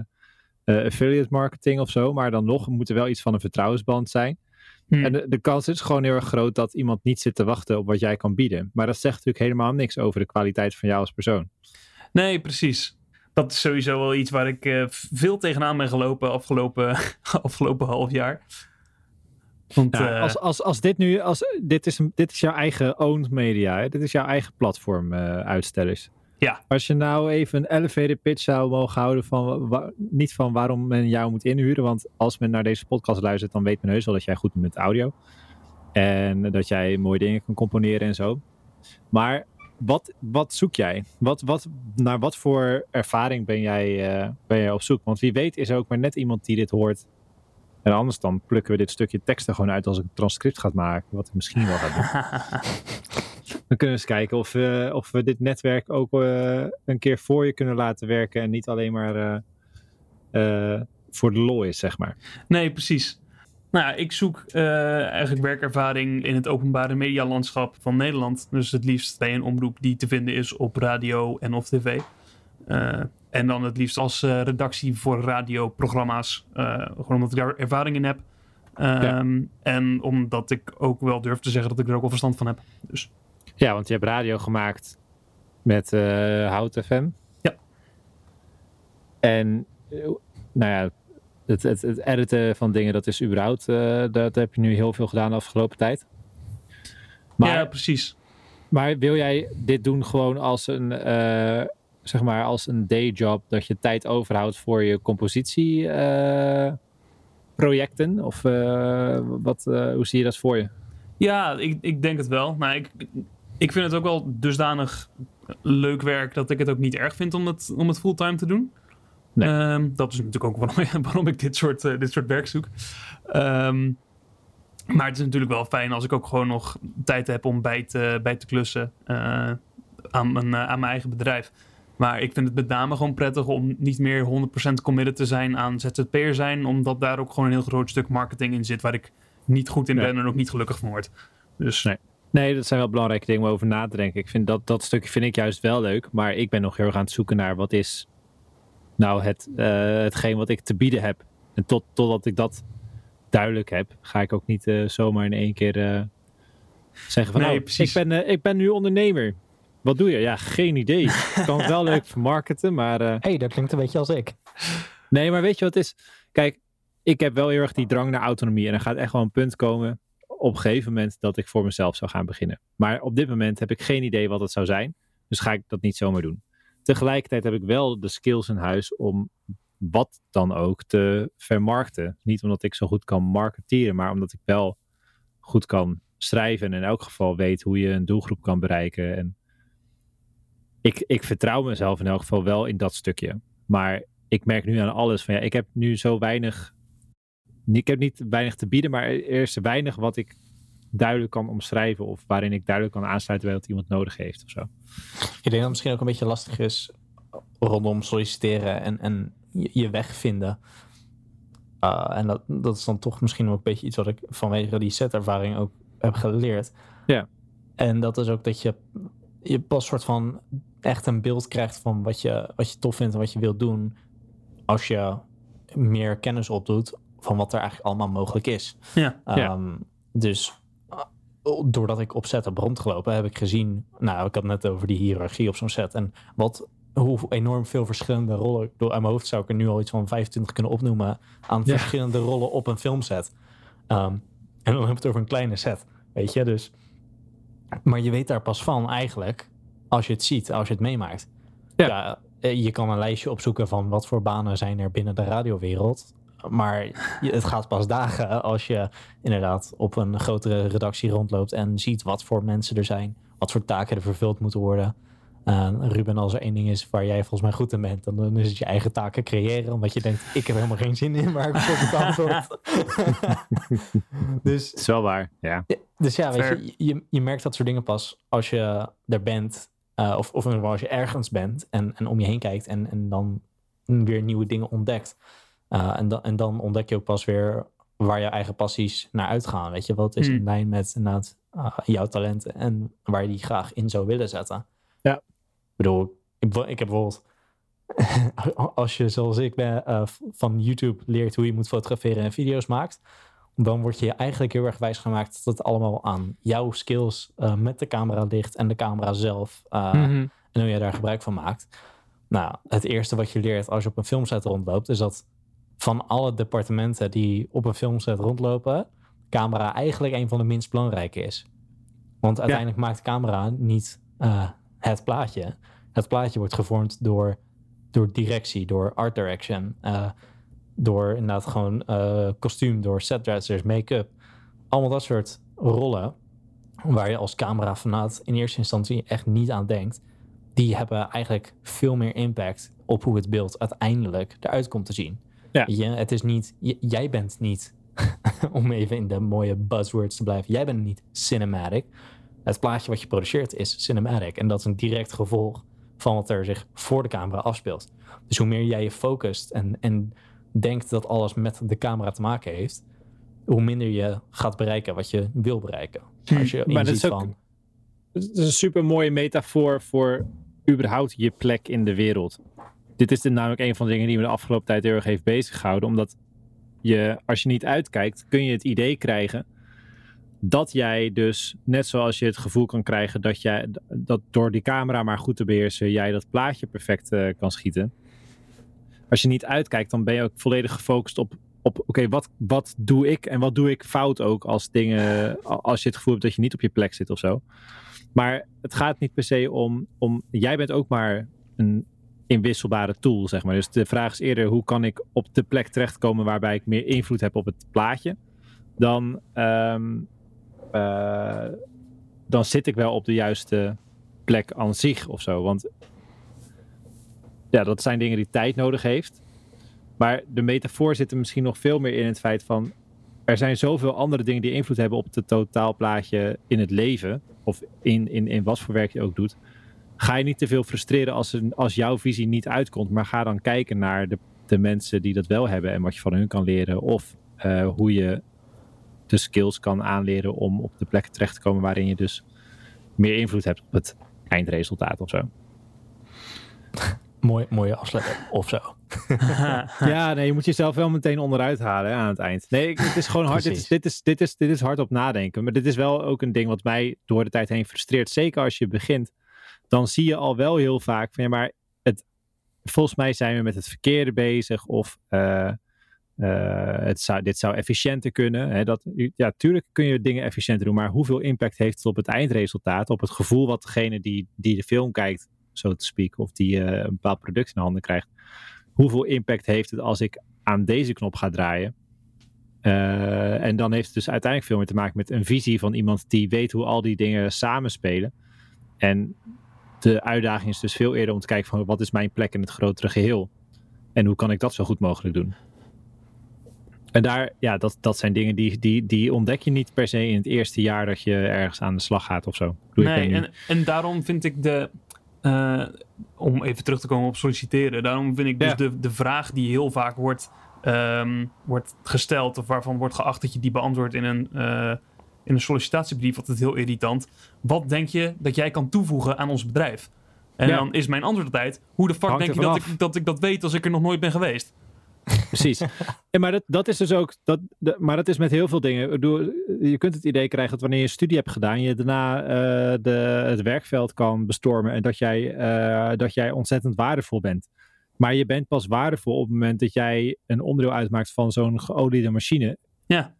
uh, affiliate marketing of zo. Maar dan nog moet er wel iets van een vertrouwensband zijn. Hmm. En de, de, kans is gewoon heel erg groot dat iemand niet zit te wachten op wat jij kan bieden. Maar dat zegt natuurlijk helemaal niks over de kwaliteit van jou als persoon. Nee, precies dat is sowieso wel iets waar ik uh, veel tegenaan ben gelopen afgelopen, afgelopen half jaar. Want, uh, als, als, als dit nu, als, dit, is, dit is jouw eigen owned media, hè? dit is jouw eigen platform uh, uitstellers. Ja. Als je nou even een elevator pitch zou mogen houden van, wa, niet van waarom men jou moet inhuren, want als men naar deze podcast luistert, dan weet men heus wel dat jij goed bent met audio. En dat jij mooie dingen kan componeren en zo. Maar wat, wat zoek jij? Wat, wat, naar wat voor ervaring ben jij, uh, ben jij op zoek? Want wie weet is er ook maar net iemand die dit hoort. En anders dan plukken we dit stukje tekst er gewoon uit als ik een transcript ga maken. Wat ik misschien wel ga doen. dan kunnen we eens kijken of we, of we dit netwerk ook uh, een keer voor je kunnen laten werken. En niet alleen maar uh, voor de lol is, zeg maar. Nee, precies. Nou ja, ik zoek uh, eigenlijk werkervaring in het openbare medialandschap van Nederland. Dus het liefst bij een omroep die te vinden is op radio en of tv. En dan het liefst als redactie voor radioprogramma's. gewoon omdat ik daar ervaring in heb. Ehm, en omdat ik ook wel durf te zeggen dat ik er ook wel verstand van heb. Dus. Ja, want je hebt radio gemaakt met uh, Hout FM. Ja. En nou ja, het, het, het, editen van dingen, dat is überhaupt, uh, dat heb je nu heel veel gedaan de afgelopen tijd. Maar, ja, precies. Maar wil jij dit doen gewoon als een, uh, zeg maar, als een dayjob, dat je tijd overhoudt voor je compositieprojecten? of wat, hoe zie je dat voor je? Ja, ik, ik denk het wel. Maar ik, ik vind het ook wel dusdanig leuk werk dat ik het ook niet erg vind om het, om het fulltime te doen. Nee. Ehm, dat is natuurlijk ook waarom, waarom ik dit soort, uh, dit soort werk zoek. Ehm, maar het is natuurlijk wel fijn als ik ook gewoon nog tijd heb om bij te, bij te klussen uh, aan, mijn, uh, aan mijn eigen bedrijf. Maar ik vind het met name gewoon prettig om niet meer 100% committed te zijn aan ZZP'er zijn. Omdat daar ook gewoon een heel groot stuk marketing in zit waar ik niet goed in ben en ook niet gelukkig van word. Dus nee. Nee, dat zijn wel belangrijke dingen om over na te denken. Ik vind dat, dat stukje vind ik juist wel leuk. Maar ik ben nog heel erg aan het zoeken naar wat is nou het, uh, hetgeen wat ik te bieden heb. En tot, totdat ik dat duidelijk heb, ga ik ook niet uh, zomaar in één keer uh, zeggen van nee, nou, ik ben, ik ben nu ondernemer. Wat doe je? Ja, geen idee. Ik kan het wel leuk vermarkten, maar... Hé, hey, dat klinkt een beetje als ik. Nee, maar weet je wat het is? Kijk, ik heb wel heel erg die drang naar autonomie. En er gaat echt wel een punt komen op een gegeven moment dat ik voor mezelf zou gaan beginnen. Maar op dit moment heb ik geen idee wat het zou zijn. Dus ga ik dat niet zomaar doen. Tegelijkertijd heb ik wel de skills in huis om wat dan ook te vermarkten. Niet omdat ik zo goed kan marketeren, maar omdat ik wel goed kan schrijven. En in elk geval weet hoe je een doelgroep kan bereiken. En ik, ik vertrouw mezelf in elk geval wel in dat stukje. Maar ik merk nu aan alles van ja, ik heb nu zo weinig ik heb niet weinig te bieden, maar er is weinig wat ik duidelijk kan omschrijven of waarin ik duidelijk kan aansluiten bij wat iemand nodig heeft of zo. Ik denk dat het misschien ook een beetje lastig is rondom solliciteren en, en je weg vinden. Uh, en dat, dat is dan toch misschien ook een beetje iets wat ik vanwege die setervaring ook heb geleerd. Ja. En dat is ook dat je, je pas soort van echt een beeld krijgt van wat je, wat je tof vindt en wat je wilt doen. Als je meer kennis opdoet van wat er eigenlijk allemaal mogelijk is. Ja. Um, Dus uh, doordat ik op set heb rondgelopen, heb ik gezien, nou, ik had net over die hiërarchie op zo'n set en wat hoe enorm veel verschillende rollen. Door aan mijn hoofd zou ik er nu al iets van 25 kunnen opnoemen aan verschillende rollen op een filmset. Um, en dan heb ik het over een kleine set, weet je. Dus, maar je weet daar pas van eigenlijk als je het ziet, als je het meemaakt. Ja. ja. Eh, je kan een lijstje opzoeken van wat voor banen zijn er binnen de radiowereld. Maar het gaat pas dagen als je inderdaad op een grotere redactie rondloopt en ziet wat voor mensen er zijn, wat voor taken er vervuld moeten worden. Uh, Ruben, als er één ding is waar jij volgens mij goed in bent, dan, is het je eigen taken creëren. Omdat je denkt, ik heb helemaal geen zin in waar ik voor betaald word. dus, is wel waar, ja. Dus ja, weet je, je, je, merkt dat soort dingen pas als je er bent. Uh, of, of als je ergens bent en, en om je heen kijkt en, en dan weer nieuwe dingen ontdekt. Uh, en, dan, en dan ontdek je ook pas weer waar je eigen passies naar uitgaan. Weet je, wat is in hmm. lijn met inderdaad uh, jouw talenten en waar je die graag in zou willen zetten. Ja. Ik bedoel, ik, ik heb bijvoorbeeld, als je zoals ik ben uh, van YouTube leert hoe je moet fotograferen en video's maakt, dan word je eigenlijk heel erg wijs gemaakt dat het allemaal aan jouw skills met de camera ligt en de camera zelf. Mm En hoe je daar gebruik van maakt. Nou, het eerste wat je leert als je op een filmset rondloopt, is dat van alle departementen die op een filmset rondlopen, camera eigenlijk een van de minst belangrijke is. Want uiteindelijk maakt de camera niet uh, het plaatje. Het plaatje wordt gevormd door, door directie, door art direction, door inderdaad gewoon uh, kostuum, door setdressers, make-up. Allemaal dat soort rollen waar je als camerafanaat in eerste instantie echt niet aan denkt. Die hebben eigenlijk veel meer impact op hoe het beeld uiteindelijk eruit komt te zien. Ja. Je, het is niet, jij bent niet, om even in de mooie buzzwords te blijven, jij bent niet cinematic. Het plaatje wat je produceert is cinematic. En dat is een direct gevolg van wat er zich voor de camera afspeelt. Dus hoe meer jij je focust en, en denkt dat alles met de camera te maken heeft, hoe minder je gaat bereiken wat je wil bereiken. Hm. Als je maar dat is, ook, van, dat is een super mooie metafoor voor überhaupt je plek in de wereld. dit is namelijk een van de dingen die me de afgelopen tijd heel erg heeft bezig gehouden. Omdat je, als je niet uitkijkt, kun je het idee krijgen dat jij dus, net zoals je het gevoel kan krijgen dat jij dat door die camera maar goed te beheersen, jij dat plaatje perfect uh, kan schieten. Als je niet uitkijkt, dan ben je ook volledig gefocust op, op oké, wat, wat doe ik en wat doe ik fout ook als dingen, als je het gevoel hebt dat je niet op je plek zit of zo. Maar het gaat niet per se om, om jij bent ook maar een inwisselbare tool, zeg maar. Dus de vraag is eerder, hoe kan ik op de plek terechtkomen waarbij ik meer invloed heb op het plaatje, dan um, uh, dan zit ik wel op de juiste plek aan zich of zo. Want ja, dat zijn dingen die tijd nodig heeft. Maar de metafoor zit er misschien nog veel meer in het feit van. Er zijn zoveel andere dingen die invloed hebben op het totaalplaatje in het leven. Of in, in, in wat voor werk je ook doet. Ga je niet te veel frustreren als, als jouw visie niet uitkomt. Maar ga dan kijken naar de, de mensen die dat wel hebben. En wat je van hun kan leren. Of uh, hoe je de skills kan aanleren om op de plek terecht te komen waarin je dus meer invloed hebt op het eindresultaat of zo. Mooi, mooie afsluiting of zo. ja, nee, je moet jezelf wel meteen onderuit halen aan het eind. Nee, het is gewoon hard. dit, is, dit, is, dit, is, dit is hard op nadenken. Maar dit is wel ook een ding wat mij door de tijd heen frustreert. Zeker als je begint, dan zie je al wel heel vaak van ja, maar het, volgens mij zijn we met het verkeerde bezig. Of uh, uh, het zou, dit zou efficiënter kunnen. Hè, dat, ja, tuurlijk kun je dingen efficiënter doen, maar hoeveel impact heeft het op het eindresultaat, op het gevoel wat degene die, die de film kijkt, zo te speak, of die uh, een bepaald product in handen krijgt, hoeveel impact heeft het als ik aan deze knop ga draaien? Uh, en dan heeft het dus uiteindelijk veel meer te maken met een visie van iemand die weet hoe al die dingen samenspelen. En de uitdaging is dus veel eerder om te kijken van wat is mijn plek in het grotere geheel? En hoe kan ik dat zo goed mogelijk doen? En daar, ja, dat, dat zijn dingen die, die, die ontdek je niet per se in het eerste jaar dat je ergens aan de slag gaat of zo. nee, en, en daarom vind ik de, uh, om even terug te komen op solliciteren, daarom vind ik dus de, de vraag die heel vaak wordt, um, wordt gesteld of waarvan wordt geacht dat je die beantwoordt in een, uh, in een sollicitatiebrief, altijd heel irritant. Wat denk je dat jij kan toevoegen aan ons bedrijf? En ja. dan is mijn antwoord altijd, hoe de fuck denk je dat ik, dat ik dat weet als ik er nog nooit ben geweest? Precies. En maar dat, dat is dus ook. Dat, maar dat is met heel veel dingen. Je kunt het idee krijgen dat wanneer je een studie hebt gedaan, je daarna uh, de, het werkveld kan bestormen. En dat jij, uh, dat jij ontzettend waardevol bent. Maar je bent pas waardevol op het moment dat jij een onderdeel uitmaakt van zo'n geoliede machine. Ja.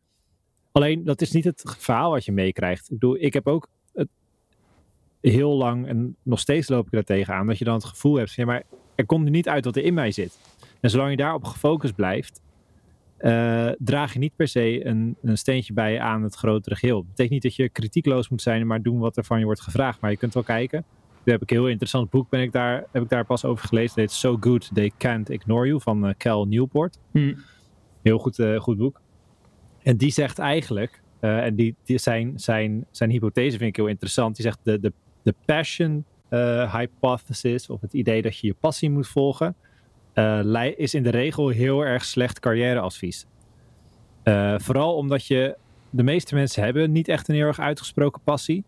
Alleen dat is niet het verhaal wat je meekrijgt. Ik bedoel, ik heb ook het heel lang en nog steeds loop ik er tegenaan. Dat je dan het gevoel hebt, ja, maar er komt er niet uit wat er in mij zit. En zolang je daarop gefocust blijft, uh, draag je niet per se een, een, steentje bij aan het grotere geheel. Dat betekent niet dat je kritiekloos moet zijn, maar doen wat er van je wordt gevraagd. Maar je kunt wel kijken. Nu heb ik een heel interessant boek, ben ik daar, heb ik daar pas over gelezen. Het heet So Good They Can't Ignore You van uh, Cal Newport. Hmm. Heel goed, uh, goed boek. En die zegt eigenlijk, en die, die zijn, zijn, zijn hypothese vind ik heel interessant. Die zegt de, de, de passion hypothesis, of het idee dat je je passie moet volgen uh, is in de regel heel erg slecht carrièreadvies. Uh, vooral omdat je, de meeste mensen hebben niet echt een heel erg uitgesproken passie.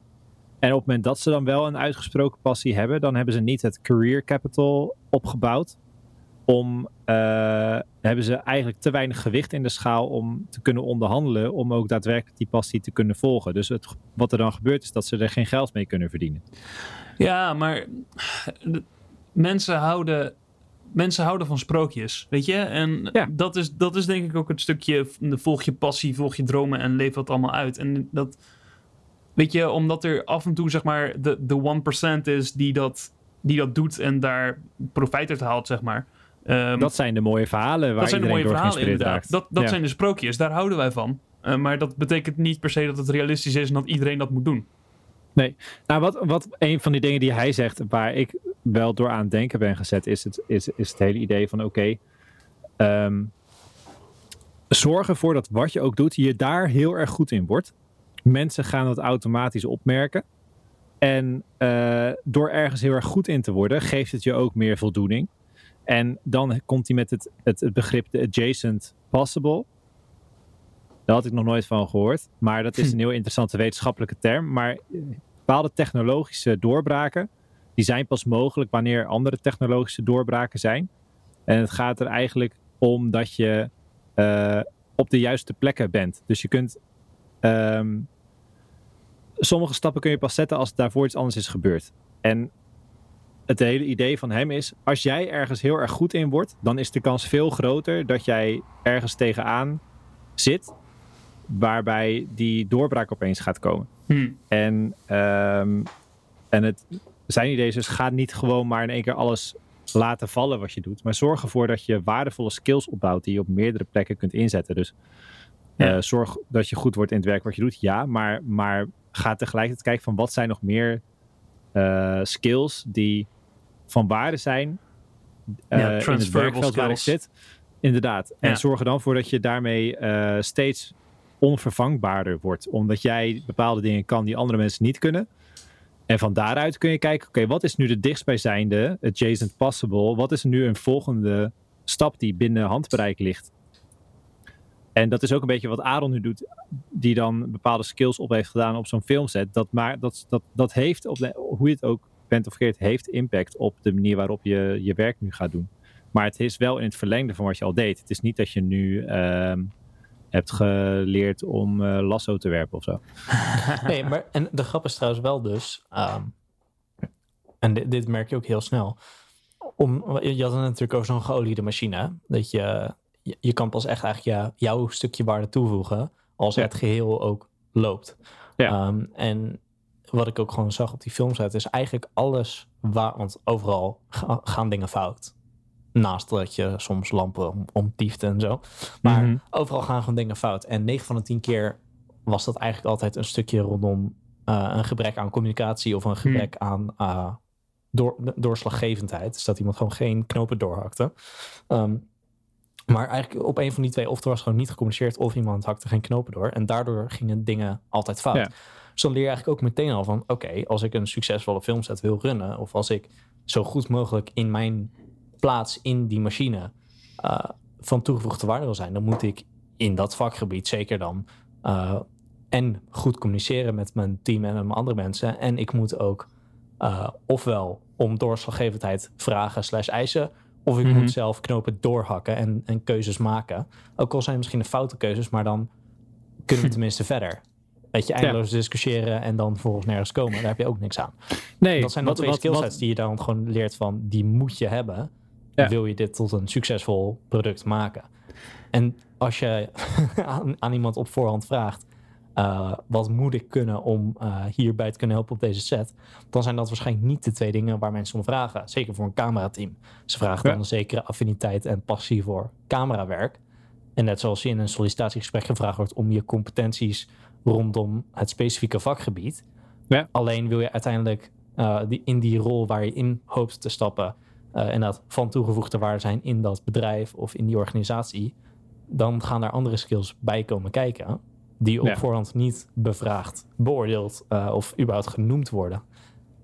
En op het moment dat ze dan wel een uitgesproken passie hebben, dan hebben ze niet het career capital opgebouwd. Om, uh, hebben ze eigenlijk te weinig gewicht in de schaal om te kunnen onderhandelen, om ook daadwerkelijk die passie te kunnen volgen. Dus het, wat er dan gebeurt is dat ze er geen geld mee kunnen verdienen. Ja, maar mensen houden mensen houden van sprookjes, weet je? En dat, is, dat is denk ik ook het stukje, volg je passie, volg je dromen en leef dat allemaal uit. En dat, weet je, omdat er af en toe zeg maar de, de 1% is die dat, die dat doet en daar profijt uit haalt, zeg maar. Um, dat zijn de mooie verhalen waar dat zijn de mooie verhalen inderdaad. Raakt. Dat, dat zijn de sprookjes, daar houden wij van. Uh, maar dat betekent niet per se dat het realistisch is en dat iedereen dat moet doen. Nee, nou wat, wat een van die dingen die hij zegt, waar ik wel door aan het denken ben gezet, is het, is, is het hele idee van oké, okay, um, ehm, zorg ervoor dat wat je ook doet, je daar heel erg goed in wordt. Mensen gaan dat automatisch opmerken. En uh, door ergens heel erg goed in te worden, geeft het je ook meer voldoening. En dan komt hij met het, het, het begrip de adjacent possible. Daar had ik nog nooit van gehoord. Maar dat is hm. een heel interessante wetenschappelijke term. Maar bepaalde technologische doorbraken die zijn pas mogelijk wanneer andere technologische doorbraken zijn. En het gaat er eigenlijk om dat je uh, op de juiste plekken bent. Dus je kunt. Um, sommige stappen kun je pas zetten als daarvoor iets anders is gebeurd. En het hele idee van hem is: als jij ergens heel erg goed in wordt, dan is de kans veel groter dat jij ergens tegenaan zit. Waarbij die doorbraak opeens gaat komen. Hmm. En, um, en het, zijn idee is dus: ga niet gewoon maar in één keer alles laten vallen wat je doet. Maar zorg ervoor dat je waardevolle skills opbouwt die je op meerdere plekken kunt inzetten. Dus uh, zorg dat je goed wordt in het werk wat je doet, ja. Maar, maar ga tegelijkertijd kijken van wat zijn nog meer uh, skills die van waarde zijn uh, ja, in het werkveld waar ik zit. Inderdaad. En ja. zorg er dan voor dat je daarmee steeds onvervangbaarder wordt. Omdat jij bepaalde dingen kan die andere mensen niet kunnen. En van daaruit kun je kijken, oké, wat is nu de dichtstbijzijnde adjacent possible? Wat is nu een volgende stap die binnen handbereik ligt? En dat is ook een beetje wat Aaron nu doet, die dan bepaalde skills op heeft gedaan op zo'n filmset. Dat, maar, dat, dat, dat heeft, op hoe je het ook bent of verkeerd, heeft impact op de manier waarop je je werk nu gaat doen. Maar het is wel in het verlengde van wat je al deed. Het is niet dat je nu uh, hebt geleerd om uh, lasso te werpen of zo. nee, maar en de grap is trouwens wel dus, um, en dit, dit, merk je ook heel snel. Om, je had natuurlijk ook zo'n geoliede machine, dat je, je kan pas echt eigenlijk ja, jouw stukje waarde toevoegen als ja. het geheel ook loopt. Ja. Um, en wat ik ook gewoon zag op die filmset is eigenlijk alles waar, want overal gaan dingen fout. Naast dat je soms lampen omtieft en zo. Maar mm -hmm. overal gaan gewoon dingen fout. En 9 van de 10 keer was dat eigenlijk altijd een stukje rondom uh, een gebrek aan communicatie of een gebrek mm. aan uh, door, doorslaggevendheid. Dus dat iemand gewoon geen knopen doorhakte. Um, maar eigenlijk op een van die twee, of er was gewoon niet gecommuniceerd, of iemand hakte geen knopen door. En daardoor gingen dingen altijd fout. Ja. Dus dan leer je eigenlijk ook meteen al van: oké, okay, als ik een succesvolle filmset wil runnen, of als ik zo goed mogelijk in mijn plaats in die machine uh, van toegevoegde waarde wil zijn, dan moet ik in dat vakgebied zeker dan uh, en goed communiceren met mijn team en met mijn andere mensen. En ik moet ook uh, ofwel om doorslaggevendheid vragen slash eisen, of ik mm -hmm. moet zelf knopen doorhakken en, en keuzes maken. Ook al zijn misschien de foute keuzes, maar dan kunnen we tenminste verder. Weet je, eindeloos ja. discussiëren en dan volgens nergens komen. Daar heb je ook niks aan. Nee, dat zijn dan twee skillsets die je dan gewoon leert van... die moet je hebben. Ja. Wil je dit tot een succesvol product maken. En als je aan, aan, iemand op voorhand vraagt... Uh, wat moet ik kunnen om uh, hierbij te kunnen helpen op deze set? Dan zijn dat waarschijnlijk niet de twee dingen waar mensen om vragen. Zeker voor een camerateam. Ze vragen ja. dan een zekere affiniteit en passie voor camerawerk. En net zoals je in een sollicitatiegesprek gevraagd wordt om je competenties rondom het specifieke vakgebied. Ja. Alleen wil je uiteindelijk uh, die, in die rol waar je in hoopt te stappen uh, en dat van toegevoegde waarde zijn in dat bedrijf of in die organisatie, dan gaan daar andere skills bij komen kijken die op ja. voorhand niet bevraagd, beoordeeld uh, of überhaupt genoemd worden,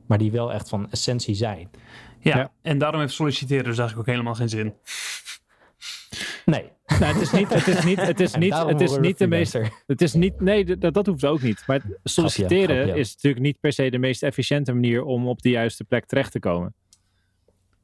maar die wel echt van essentie zijn. Ja, ja. en daarom heeft solliciteren dus eigenlijk ook helemaal geen zin. Nee. Nou, het is niet, het is niet, het is niet, het is niet de meest, het is niet, nee, dat, dat hoeft ook niet. Maar solliciteren grapje, grapje. is natuurlijk niet per se de meest efficiënte manier om op de juiste plek terecht te komen.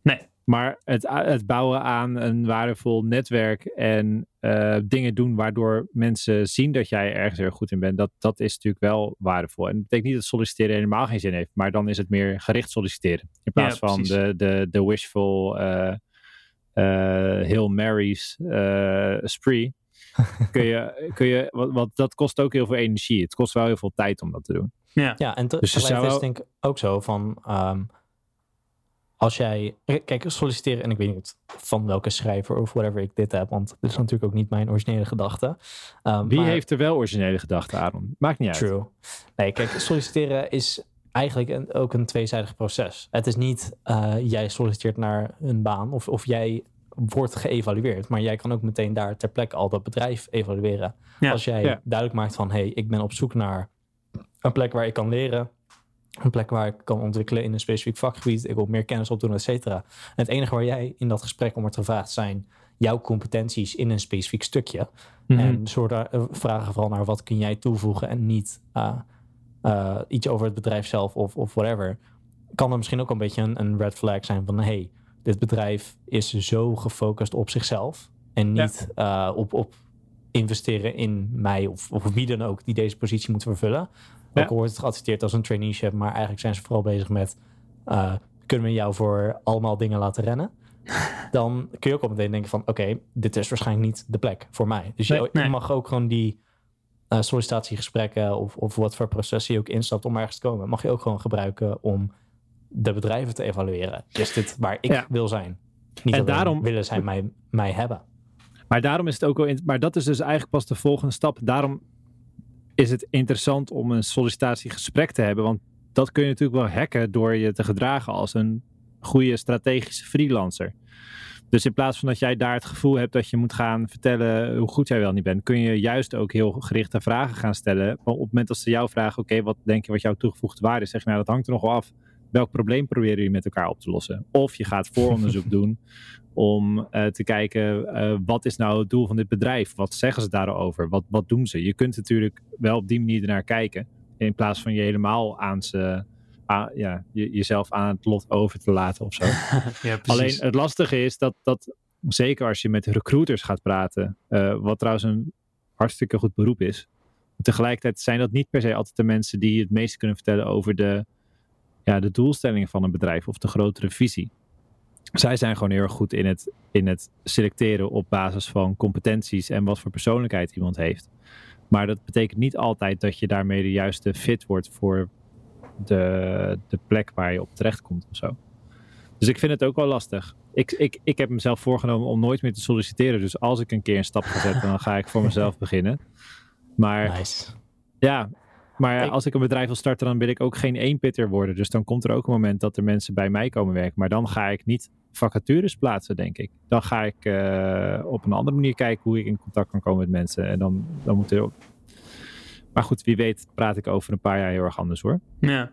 Nee. Maar het, het bouwen aan een waardevol netwerk en uh, dingen doen waardoor mensen zien dat jij ergens heel goed in bent, dat, dat is natuurlijk wel waardevol. En dat betekent niet dat solliciteren helemaal geen zin heeft, maar dan is het meer gericht solliciteren. In plaats ja, van de, de, de wishful uh, uh, Hail Mary's uh, spree. kun je, kun je, want, want dat kost ook heel veel energie. Het kost wel heel veel tijd om dat te doen. Ja, ja en dus is het denk ik ook zo van... Um, als jij... Kijk, solliciteren, en ik weet niet van welke schrijver of whatever ik dit heb, want dit is natuurlijk ook niet mijn originele gedachte. Um, Wie maar, heeft er wel originele gedachten, Aaron? Maakt niet uit. True. Nee, kijk, solliciteren is eigenlijk een, ook een tweezijdig proces. Het is niet uh, jij solliciteert naar een baan of, of jij wordt geëvalueerd, maar jij kan ook meteen daar ter plekke al dat bedrijf evalueren. Ja, Als jij ja. duidelijk maakt van hey, ik ben op zoek naar een plek waar ik kan leren, een plek waar ik kan ontwikkelen in een specifiek vakgebied, ik wil meer kennis opdoen, et cetera. En het enige waar jij in dat gesprek om wordt gevraagd zijn jouw competenties in een specifiek stukje. Mm -hmm. En soort uh, vragen vooral naar wat kun jij toevoegen en niet uh, uh, iets over het bedrijf zelf of, of whatever. kan er misschien ook een beetje een, een red flag zijn van hey, dit bedrijf is zo gefocust op zichzelf en niet op, op investeren in mij of, of wie dan ook die deze positie moet vervullen. Ja. Ook wordt het geadverteerd als een traineeship, maar eigenlijk zijn ze vooral bezig met uh, kunnen we jou voor allemaal dingen laten rennen? Dan kun je ook al meteen denken van oké, dit is waarschijnlijk niet de plek voor mij. Dus je, mag ook gewoon die uh, sollicitatiegesprekken of, of wat voor processen je ook instapt om ergens te komen, mag je ook gewoon gebruiken om de bedrijven te evalueren. Is dit waar ik wil zijn? Niet en daarom willen zij mij, mij hebben. Maar daarom is het ook wel. In, maar dat is dus eigenlijk pas de volgende stap. Daarom is het interessant om een sollicitatiegesprek te hebben. Want dat kun je natuurlijk wel hacken door je te gedragen als een goede strategische freelancer. Dus in plaats van dat jij daar het gevoel hebt dat je moet gaan vertellen hoe goed jij wel niet bent, kun je juist ook heel gerichte vragen gaan stellen. Op het moment dat ze jou vragen, oké, wat denk je wat jouw toegevoegde waarde is, zeg je nou dat hangt er nog wel af. Welk probleem proberen jullie met elkaar op te lossen? Of je gaat vooronderzoek doen om uh, te kijken uh, wat is nou het doel van dit bedrijf? Wat zeggen ze daarover? Wat, wat doen ze? Je kunt natuurlijk wel op die manier ernaar kijken. In plaats van je helemaal aan ze, aan, ja, je, jezelf aan het lot over te laten of zo. ja, Alleen het lastige is dat, dat zeker als je met recruiters gaat praten, uh, wat trouwens een hartstikke goed beroep is. Tegelijkertijd zijn dat niet per se altijd de mensen die het meest kunnen vertellen over de, ja, de doelstellingen van een bedrijf of de grotere visie zij zijn gewoon heel erg goed in het, in het selecteren op basis van competenties en wat voor persoonlijkheid iemand heeft. Maar dat betekent niet altijd dat je daarmee de juiste fit wordt voor de, de plek waar je op terecht komt of zo. Dus ik vind het ook wel lastig. Ik, ik, ik heb mezelf voorgenomen om nooit meer te solliciteren. Dus als ik een keer een stap ga zetten, dan ga ik voor mezelf beginnen. Maar nice. ja, maar als ik een bedrijf wil starten, dan wil ik ook geen eenpitter worden. Dus dan komt er ook een moment dat er mensen bij mij komen werken. Maar dan ga ik niet vacatures plaatsen, denk ik. Dan ga ik uh, op een andere manier kijken hoe ik in contact kan komen met mensen. En dan, dan moet er ook... Maar goed, wie weet praat ik over een paar jaar heel erg anders hoor. Ja.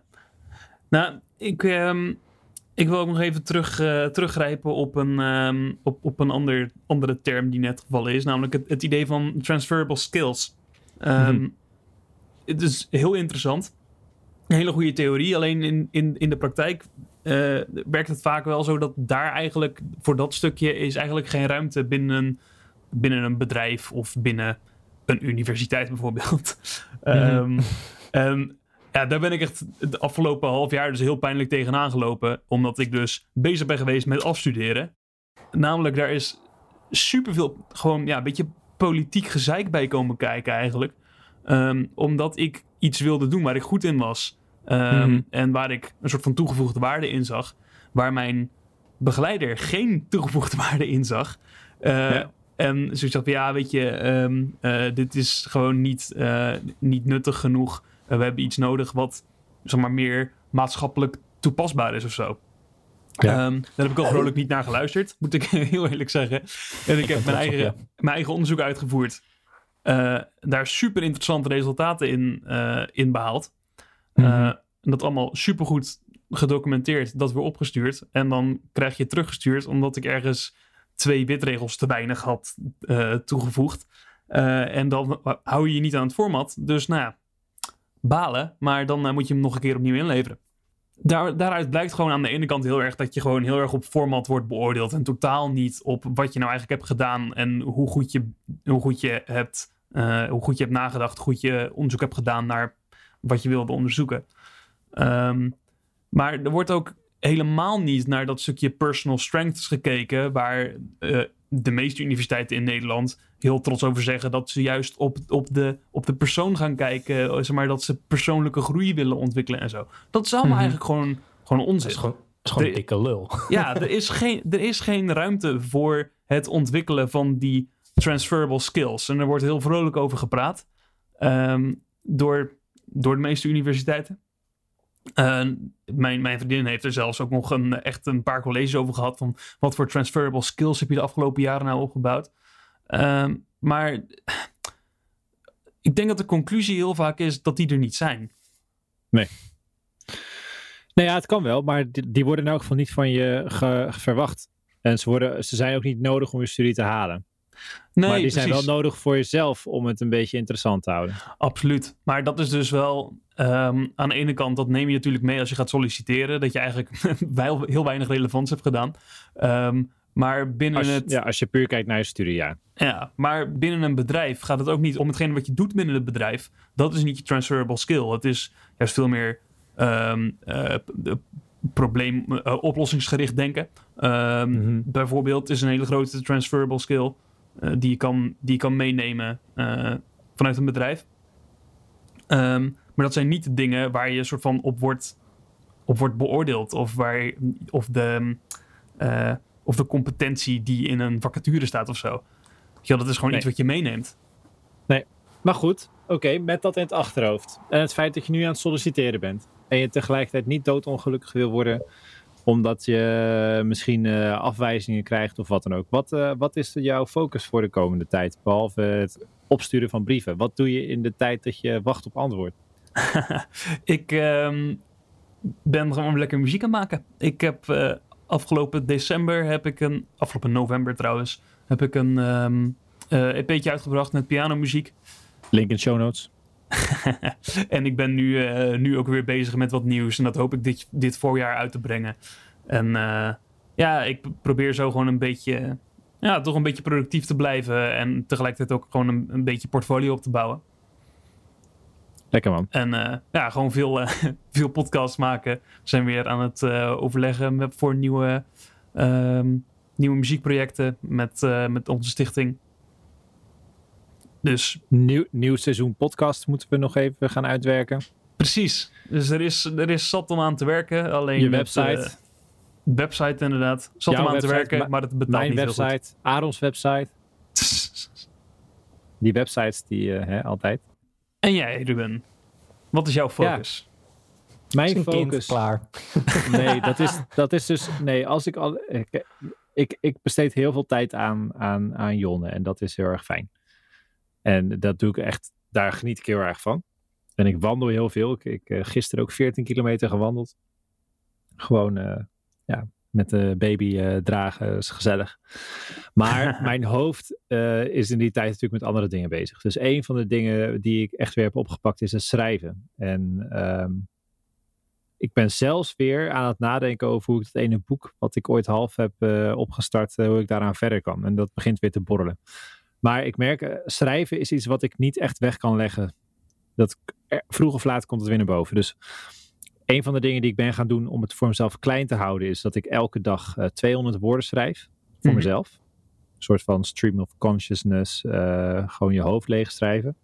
Nou, ik, um, ik wil ook nog even terug, uh, teruggrijpen op een, um, op, op een ander, andere term die net gevallen is. Namelijk het, het idee van transferable skills. Um, mm -hmm het is heel interessant. Een hele goede theorie. Alleen in, in, in de praktijk uh, werkt het vaak wel zo dat daar eigenlijk voor dat stukje is eigenlijk geen ruimte binnen, binnen een bedrijf of binnen een universiteit bijvoorbeeld. Mm um, ja, daar ben ik echt de afgelopen half jaar dus heel pijnlijk tegenaan gelopen. Omdat ik dus bezig ben geweest met afstuderen. Namelijk, daar is superveel gewoon ja, een beetje politiek gezeik bij komen kijken eigenlijk. Um, omdat ik iets wilde doen waar ik goed in was. Um, En waar ik een soort van toegevoegde waarde in zag. Waar mijn begeleider geen toegevoegde waarde in zag. Uh, ja. En ze zegt, ja, weet je, um, uh, dit is gewoon niet, uh, niet nuttig genoeg. we hebben iets nodig wat, zeg maar, meer maatschappelijk toepasbaar is of zo. Ja. Um, daar heb ik al vrolijk niet naar geluisterd, moet ik heel eerlijk zeggen. En ik heb mijn eigen, mijn eigen onderzoek uitgevoerd. Uh, daar super interessante resultaten in, uh, in behaald. Mm -hmm. dat allemaal super goed gedocumenteerd, dat weer opgestuurd. En dan krijg je teruggestuurd omdat ik ergens twee witregels te weinig had toegevoegd. en dan hou je je niet aan het format. Dus nou ja, balen. Maar dan moet je hem nog een keer opnieuw inleveren. Daar, daaruit blijkt gewoon aan de ene kant heel erg dat je gewoon heel erg op format wordt beoordeeld. En totaal niet op wat je nou eigenlijk hebt gedaan en hoe goed je, hoe goed je hebt uh, hoe goed je hebt nagedacht, goed je onderzoek hebt gedaan naar wat je wilde onderzoeken. Um, maar er wordt ook helemaal niet naar dat stukje personal strengths gekeken, waar uh, de meeste universiteiten in Nederland heel trots over zeggen dat ze juist op, op, de, op de persoon gaan kijken, eh, zeg maar dat ze persoonlijke groei willen ontwikkelen en zo. Dat is allemaal mm -hmm. eigenlijk gewoon, gewoon onzin. Dat is gewoon, is gewoon een dikke lul. Ja, er is, geen, er is geen ruimte voor het ontwikkelen van die transferable skills. En er wordt heel vrolijk over gepraat um, door, door de meeste universiteiten. Mijn, mijn vriendin heeft er zelfs ook nog een, echt een paar colleges over gehad. Van wat voor transferable skills heb je de afgelopen jaren nou opgebouwd? Um, maar ik denk dat de conclusie heel vaak is dat die er niet zijn. Nee. Nou ja, het kan wel, maar die, worden in elk geval niet van je verwacht. En ze, worden, ze zijn ook niet nodig om je studie te halen. Nee, maar die precies. zijn wel nodig voor jezelf om het een beetje interessant te houden. Absoluut. Maar dat is dus wel ehm, aan de ene kant, dat neem je natuurlijk mee als je gaat solliciteren. Dat je eigenlijk heel weinig relevants hebt gedaan. Ehm, maar binnen Als, het. ja, als je puur kijkt naar je studie, ja. Ja, maar binnen een bedrijf gaat het ook niet om hetgene wat je doet binnen het bedrijf. Dat is niet je transferable skill. Het is juist veel meer p- probleem, eh, oplossingsgericht denken. Mhm. Bijvoorbeeld is een hele grote transferable skill eh, die, je kan, die je kan meenemen eh, vanuit een bedrijf. Ehm, maar dat zijn niet de dingen waar je soort van op wordt, op wordt beoordeeld. Of, waar, of, de, eh, of de competentie die in een vacature staat of zo. Wel, dat is gewoon Nee. iets wat je meeneemt. Maar goed, oké, met dat in het achterhoofd. En het feit dat je nu aan het solliciteren bent. En je tegelijkertijd niet doodongelukkig wil worden. Omdat je misschien eh, afwijzingen krijgt of wat dan ook. Wat, eh, wat is jouw focus voor de komende tijd? Behalve het opsturen van brieven. Wat doe je in de tijd dat je wacht op antwoord? Ik ehm, ben gewoon lekker muziek aan het maken. Ik heb eh, afgelopen december heb ik een, afgelopen november trouwens, heb ik een ehm eh, EP'tje uitgebracht met pianomuziek. Link in show notes. en ik ben nu, eh, nu ook weer bezig met wat nieuws. En dat hoop ik dit, dit voorjaar uit te brengen. En eh, ja, ik probeer zo gewoon een beetje, ja, toch een beetje productief te blijven. En tegelijkertijd ook gewoon een, een beetje portfolio op te bouwen. Lekker man. En eh, ja, gewoon veel, veel podcasts maken. We zijn weer aan het overleggen met, voor nieuwe, ehm, nieuwe muziekprojecten met, met onze stichting. Dus Nieuw, nieuw seizoen podcast moeten we nog even gaan uitwerken. precies. Dus er is, er is zat om aan te werken. Alleen Je het, website. eh, website inderdaad. Zat Jouw om aan te werken, ma- maar het betaalt Mijn niet heel goed. website, Arons website. Die websites die eh, hè, altijd. En jij, Ruben? Wat is jouw focus? Mijn Is een kind focus. klaar. Nee, dat is, dat is dus. Nee, als ik al. Ik, ik, ik besteed heel veel tijd aan, aan, aan Jonne en dat is heel erg fijn. En dat doe ik echt. Daar geniet ik heel erg van. En ik wandel heel veel. Ik, ik eh, gisteren ook 14 kilometer gewandeld. Gewoon, eh, ja, met de baby eh, dragen is gezellig. Maar mijn hoofd is in die tijd natuurlijk met andere dingen bezig. Dus een van de dingen die ik echt weer heb opgepakt is het schrijven. En ehm, ik ben zelfs weer aan het nadenken over hoe ik het ene boek, wat ik ooit half heb opgestart, hoe ik daaraan verder kan. En dat begint weer te borrelen. Maar ik merk, eh, schrijven is iets wat ik niet echt weg kan leggen. Dat, vroeg of laat komt het weer naar boven. Dus een van de dingen die ik ben gaan doen om het voor mezelf klein te houden, is dat ik elke dag eh, 200 woorden schrijf voor Mhm. mezelf. Een soort van stream of consciousness, eh, gewoon je hoofd leeg schrijven.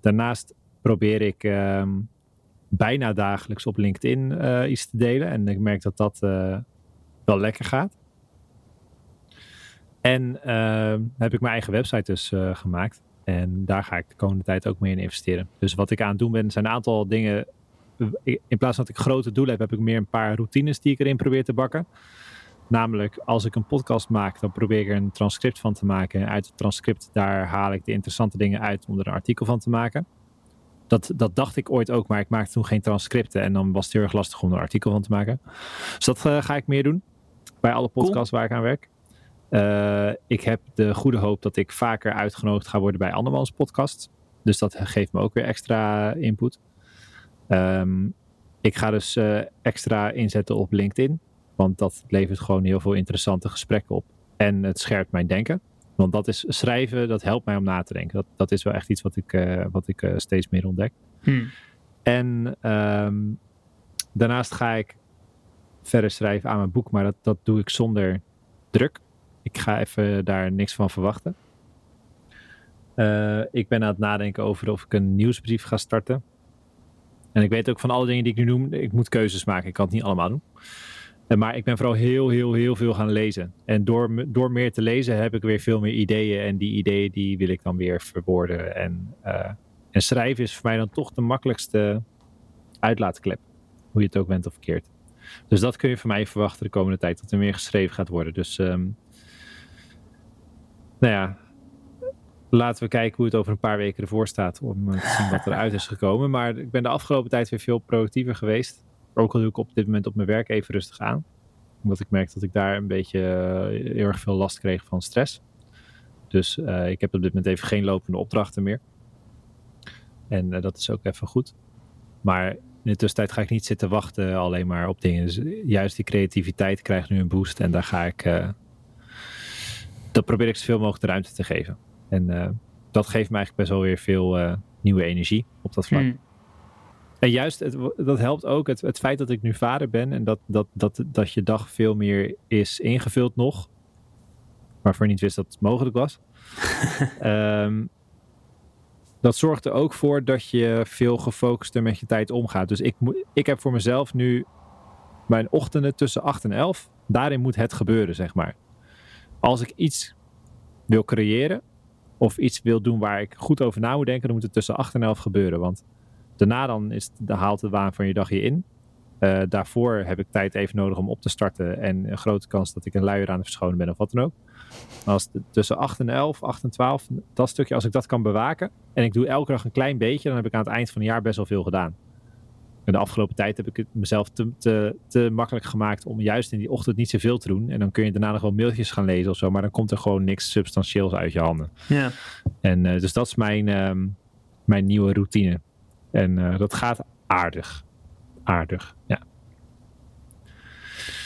Daarnaast probeer ik ehm, bijna dagelijks op LinkedIn iets te delen. En ik merk dat dat wel lekker gaat. En ehm, heb ik mijn eigen website dus eh, gemaakt. En daar ga ik de komende tijd ook mee in investeren. Dus wat ik aan het doen ben, zijn een aantal dingen. In plaats van dat ik grote doelen heb, heb ik meer een paar routines die ik erin probeer te bakken. Namelijk, als ik een podcast maak, dan probeer ik er een transcript van te maken. En uit het transcript, daar haal ik de interessante dingen uit om er een artikel van te maken. Dat, dat dacht ik ooit ook, maar ik maakte toen geen transcripten. En dan was het heel erg lastig om er een artikel van te maken. Dus dat eh, ga ik meer doen. Bij alle podcasts waar ik aan werk. Eh, ik heb de goede hoop dat ik vaker uitgenodigd ga worden bij andermans podcasts. Dus dat geeft me ook weer extra input. Ehm, ik ga dus eh, extra inzetten op LinkedIn. Want dat levert gewoon heel veel interessante gesprekken op. En het scherpt mijn denken. Want dat is schrijven, dat helpt mij om na te denken. Dat, dat is wel echt iets wat ik, eh, wat ik steeds meer ontdek. Hmm. En ehm, daarnaast ga ik verder schrijven aan mijn boek, maar dat, dat doe ik zonder druk. Ik ga even daar niks van verwachten. Eh, ik ben aan het nadenken over of ik een nieuwsbrief ga starten. En ik weet ook van alle dingen die ik nu noem, ik moet keuzes maken. Ik kan het niet allemaal doen. Eh, maar ik ben vooral heel, heel, heel veel gaan lezen. En door, door meer te lezen heb ik weer veel meer ideeën. En die ideeën die wil ik dan weer verwoorden. En, eh, en schrijven is voor mij dan toch de makkelijkste uitlaatklep. Hoe je het ook bent of verkeerd. Dus dat kun je van mij verwachten de komende tijd. Dat er meer geschreven gaat worden. Dus ehm, nou ja, laten we kijken hoe het over een paar weken ervoor staat. Om eh, te zien wat eruit is gekomen. Maar ik ben de afgelopen tijd weer veel productiever geweest. Ook al doe ik op dit moment op mijn werk even rustig aan. Omdat ik merk dat ik daar een beetje eh, heel erg veel last kreeg van stress. Dus Dus ik heb op dit moment even geen lopende opdrachten meer. En dat is ook even goed. Maar in de tussentijd ga ik niet zitten wachten alleen maar op dingen. Dus juist die creativiteit krijgt nu een boost. En daar ga ik. Dat probeer ik zoveel mogelijk de ruimte te geven. En uh, dat geeft me eigenlijk best wel weer veel uh, nieuwe energie op dat vlak. Hmm. En juist, het, dat helpt ook het, het feit dat ik nu vader ben en dat, dat, dat, dat je dag veel meer is ingevuld nog. Waarvoor je niet wist dat het mogelijk was. um, dat zorgt er ook voor dat je veel gefocuster met je tijd omgaat. Dus ik, ik heb voor mezelf nu mijn ochtenden tussen 8 en 11. Daarin moet het gebeuren, zeg maar. Als ik iets wil creëren of iets wil doen waar ik goed over na moet denken, dan moet het tussen 8 en 11 gebeuren. Want daarna dan is de, haalt de waan van je dag je in. Uh, daarvoor heb ik tijd even nodig om op te starten en een grote kans dat ik een luier aan het verschonen ben of wat dan ook. Als tussen 8 en 11, 8 en 12, dat stukje, als ik dat kan bewaken en ik doe elke dag een klein beetje, dan heb ik aan het eind van het jaar best wel veel gedaan. En de afgelopen tijd heb ik het mezelf te, te, te makkelijk gemaakt om juist in die ochtend niet zoveel te doen. En dan kun je daarna nog wel mailtjes gaan lezen of zo, maar dan komt er gewoon niks substantieels uit je handen. Ja. En uh, dus dat is mijn, uh, mijn nieuwe routine. En uh, dat gaat aardig. Aardig, ja.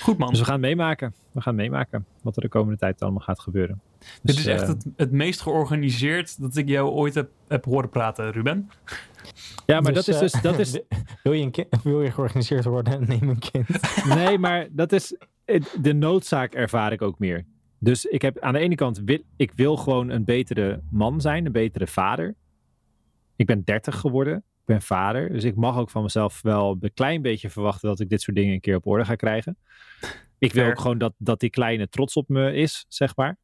Goed man. Dus we gaan meemaken. We gaan meemaken wat er de komende tijd allemaal gaat gebeuren. Dit is dus, echt het, het meest georganiseerd dat ik jou ooit heb, heb horen praten, Ruben. Ja, maar dus, dat is dus... Dat is... wil, je een kind, wil je georganiseerd worden? Neem een kind. nee, maar dat is... De noodzaak ervaar ik ook meer. Dus ik heb aan de ene kant... Wil, ik wil gewoon een betere man zijn. Een betere vader. Ik ben 30 geworden. Ik ben vader. Dus ik mag ook van mezelf wel een klein beetje verwachten... dat ik dit soort dingen een keer op orde ga krijgen. Ik wil ook gewoon dat, dat die kleine trots op me is, zeg maar.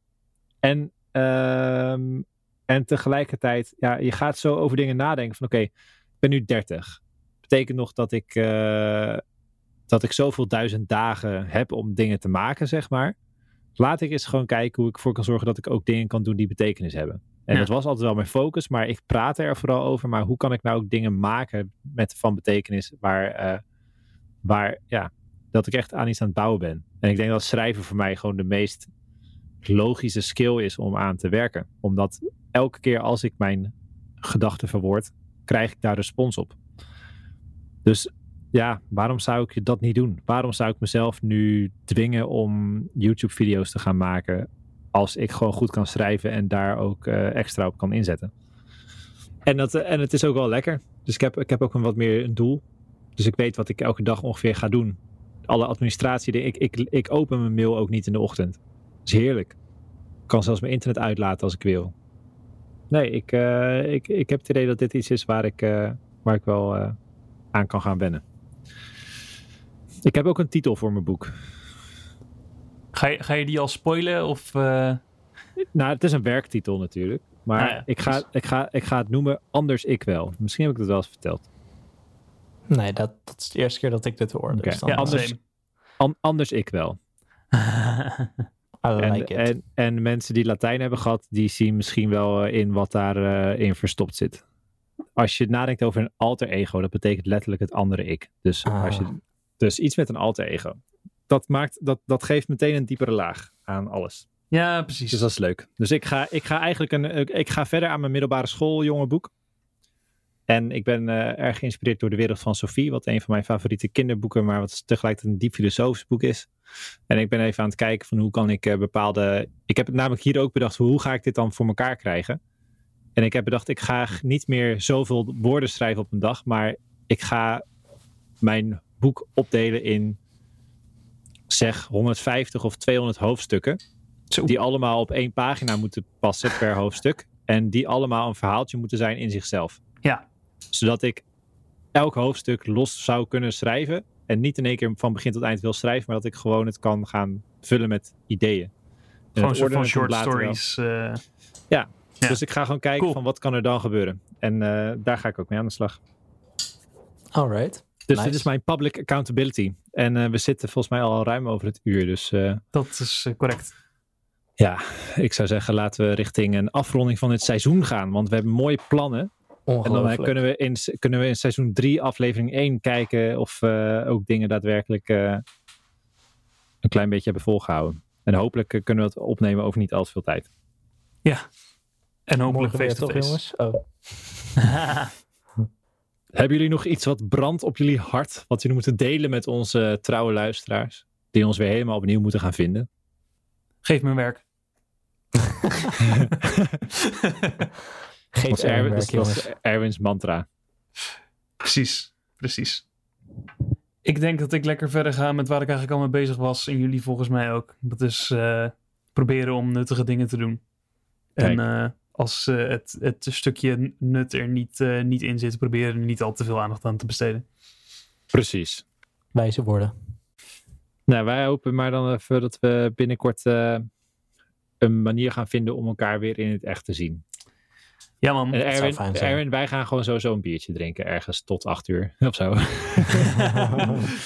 En, um, en tegelijkertijd, ja, je gaat zo over dingen nadenken van oké, ik ben nu 30. Betekent nog dat ik, uh, dat ik zoveel duizend dagen heb om dingen te maken, zeg maar. Laat ik eens gewoon kijken hoe ik ervoor kan zorgen dat ik ook dingen kan doen die betekenis hebben. En ja. dat was altijd wel mijn focus, maar ik praat er vooral over. Maar hoe kan ik nou ook dingen maken met van betekenis waar, uh, waar ja, dat ik echt aan iets aan het bouwen ben. En ik denk dat schrijven voor mij gewoon de meest logische skill is om aan te werken. Omdat elke keer als ik mijn gedachten verwoord, krijg ik daar respons op. Dus ja, waarom zou ik dat niet doen? Waarom zou ik mezelf nu dwingen om YouTube-video's te gaan maken als ik gewoon goed kan schrijven en daar ook uh, extra op kan inzetten? En, dat, en het is ook wel lekker. Dus ik heb, ik heb ook een wat meer een doel. Dus ik weet wat ik elke dag ongeveer ga doen alle administratie. Ik, ik, ik open mijn mail ook niet in de ochtend. Dat is heerlijk. Ik kan zelfs mijn internet uitlaten als ik wil. Nee, ik, uh, ik, ik heb het idee dat dit iets is waar ik, uh, waar ik wel uh, aan kan gaan wennen. Ik heb ook een titel voor mijn boek. Ga je, ga je die al spoilen? Of, Nou, het is een werktitel natuurlijk. Maar ah ja, ik, ga, ik, ga, ik ga het noemen Anders Ik Wel. Misschien heb ik het wel eens verteld. Nee, dat, dat is de eerste keer dat ik dit hoor. Okay. Dus ja, anders, an, anders ik wel. en, en, en, mensen die Latijn hebben gehad, die zien misschien wel eh, in wat daarin uh, in verstopt zit. Als je nadenkt over een alter ego, dat betekent letterlijk het andere ik. Dus, ah. als je, dus iets met een alter ego. Dat, maakt, dat, dat geeft meteen een diepere laag aan alles. Ja, precies. Dus dat is leuk. Dus ik ga, ik ga eigenlijk een, ik ga verder aan mijn middelbare school jongenboek. En ik ben uh, erg geïnspireerd door de wereld van Sophie, wat een van mijn favoriete kinderboeken, maar wat tegelijkertijd een diep filosofisch boek is. En ik ben even aan het kijken van hoe kan ik uh, bepaalde. Ik heb het namelijk hier ook bedacht, hoe ga ik dit dan voor elkaar krijgen? En ik heb bedacht, ik ga niet meer zoveel woorden schrijven op een dag, maar ik ga mijn boek opdelen in zeg 150 of 200 hoofdstukken. Zo. Die allemaal op één pagina moeten passen per hoofdstuk. En die allemaal een verhaaltje moeten zijn in zichzelf. Ja zodat ik elk hoofdstuk los zou kunnen schrijven. En niet in één keer van begin tot eind wil schrijven, maar dat ik gewoon het kan gaan vullen met ideeën. gewoon soort van short stories. Uh... Ja. dus ik ga gewoon kijken van wat kan er dan gebeuren. En uh, daar ga ik ook mee aan de slag. Alright. Dus nice. dit is mijn public accountability. En uh, we zitten volgens mij al ruim over het uur. Dus, dat is correct. Ja, ik zou zeggen laten we richting een afronding van dit seizoen gaan. Want we hebben mooie plannen. En dan eh, kunnen we, in, kunnen we in seizoen 3, aflevering 1 kijken of uh, ook dingen daadwerkelijk uh, een klein beetje hebben volgehouden. En hopelijk kunnen we het opnemen over niet al te veel tijd. Ja. En hopelijk weer toch, jongens? Oh. Hebben jullie nog iets wat brandt op jullie hart, wat jullie moeten delen met onze trouwe luisteraars, die ons weer helemaal opnieuw moeten gaan vinden? Geef me werk. Geef er Erwin, dat. Erwin's mantra. Precies, precies. Ik denk dat ik lekker verder ga met waar ik eigenlijk al mee bezig was. En jullie volgens mij ook. Dat is eh, proberen om nuttige dingen te doen. En eh, als eh, het, het stukje nut er niet, eh, niet in zit, proberen er niet al te veel aandacht aan te besteden. Precies. Wijze woorden. Nou, wij hopen maar dan even dat we binnenkort eh, een manier gaan vinden om elkaar weer in het echt te zien. Ja man, En zou Erwin, fijn zijn. Erwin, wij gaan gewoon sowieso een biertje drinken ergens tot acht uur of zo.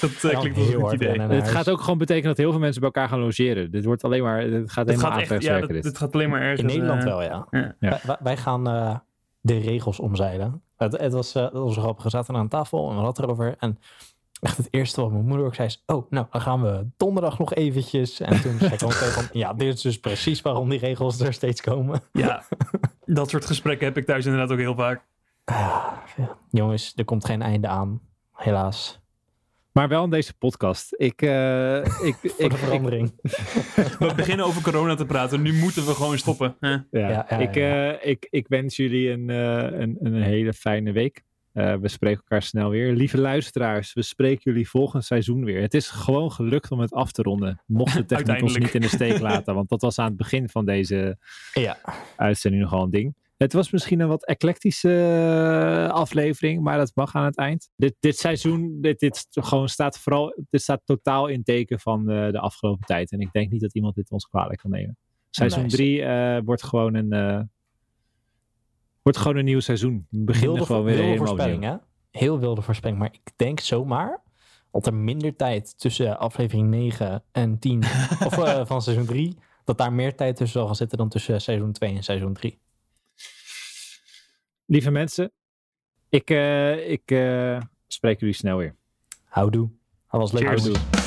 dat eh, klinkt als een goed idee. Het gaat ook gewoon betekenen dat heel veel mensen bij elkaar gaan logeren. Dit wordt alleen maar, het gaat Het helemaal gaat echt, ja, aantrekkingswerken dit, dit. dit gaat alleen maar ergens. In Nederland eh, wel, ja. ja. Ja. Wij, gaan eh, de regels omzeilen. Het, het was, eh, dat was grappig. We zaten aan tafel en we hadden het erover. En echt het eerste wat mijn moeder ook zei is... Oh, nou, dan gaan we donderdag nog eventjes. En toen zei ik meteen van... Ja, dit is dus precies waarom die regels er steeds komen. Ja, dat soort gesprekken heb ik thuis inderdaad ook heel vaak. Ah, ja. Jongens, er komt geen einde aan. Helaas. Maar wel in deze podcast. Ik, eh, ik, Voor ik, de ik, verandering. We beginnen over corona te praten. Nu moeten we gewoon stoppen. hè? ja, Ja, ja, ik, ja. eh, ik, ik wens jullie een, eh, een, een hele fijne week. Eh, we spreken elkaar snel weer. Lieve luisteraars, we spreken jullie volgend seizoen weer. Het is gewoon gelukt om het af te ronden. Mocht de techniek ons niet in de steek laten. Want dat was aan het begin van deze Ja, uitzending nogal een ding. Het was misschien een wat eclectische eh, aflevering, maar dat mag aan het eind. Dit, dit seizoen, dit, dit, gewoon staat vooral, dit staat totaal in teken van eh, de afgelopen tijd. En ik denk niet dat iemand dit ons kwalijk kan nemen. Seizoen Nee, 3 wordt gewoon een wordt gewoon een nieuw seizoen. We beginnen wilde, gewoon weer wilde helemaal voorspelling, hè? Heel wilde voorspelling. Maar ik denk zomaar dat er minder tijd tussen aflevering 9 en 10 of eh, van seizoen 3, dat daar meer tijd tussen zal gaan zitten dan tussen seizoen 2 en seizoen 3. Lieve mensen, ik, eh, ik eh, spreek jullie snel weer. Houdoe. Dat was leuk. Cheers. jongens. Houdoe.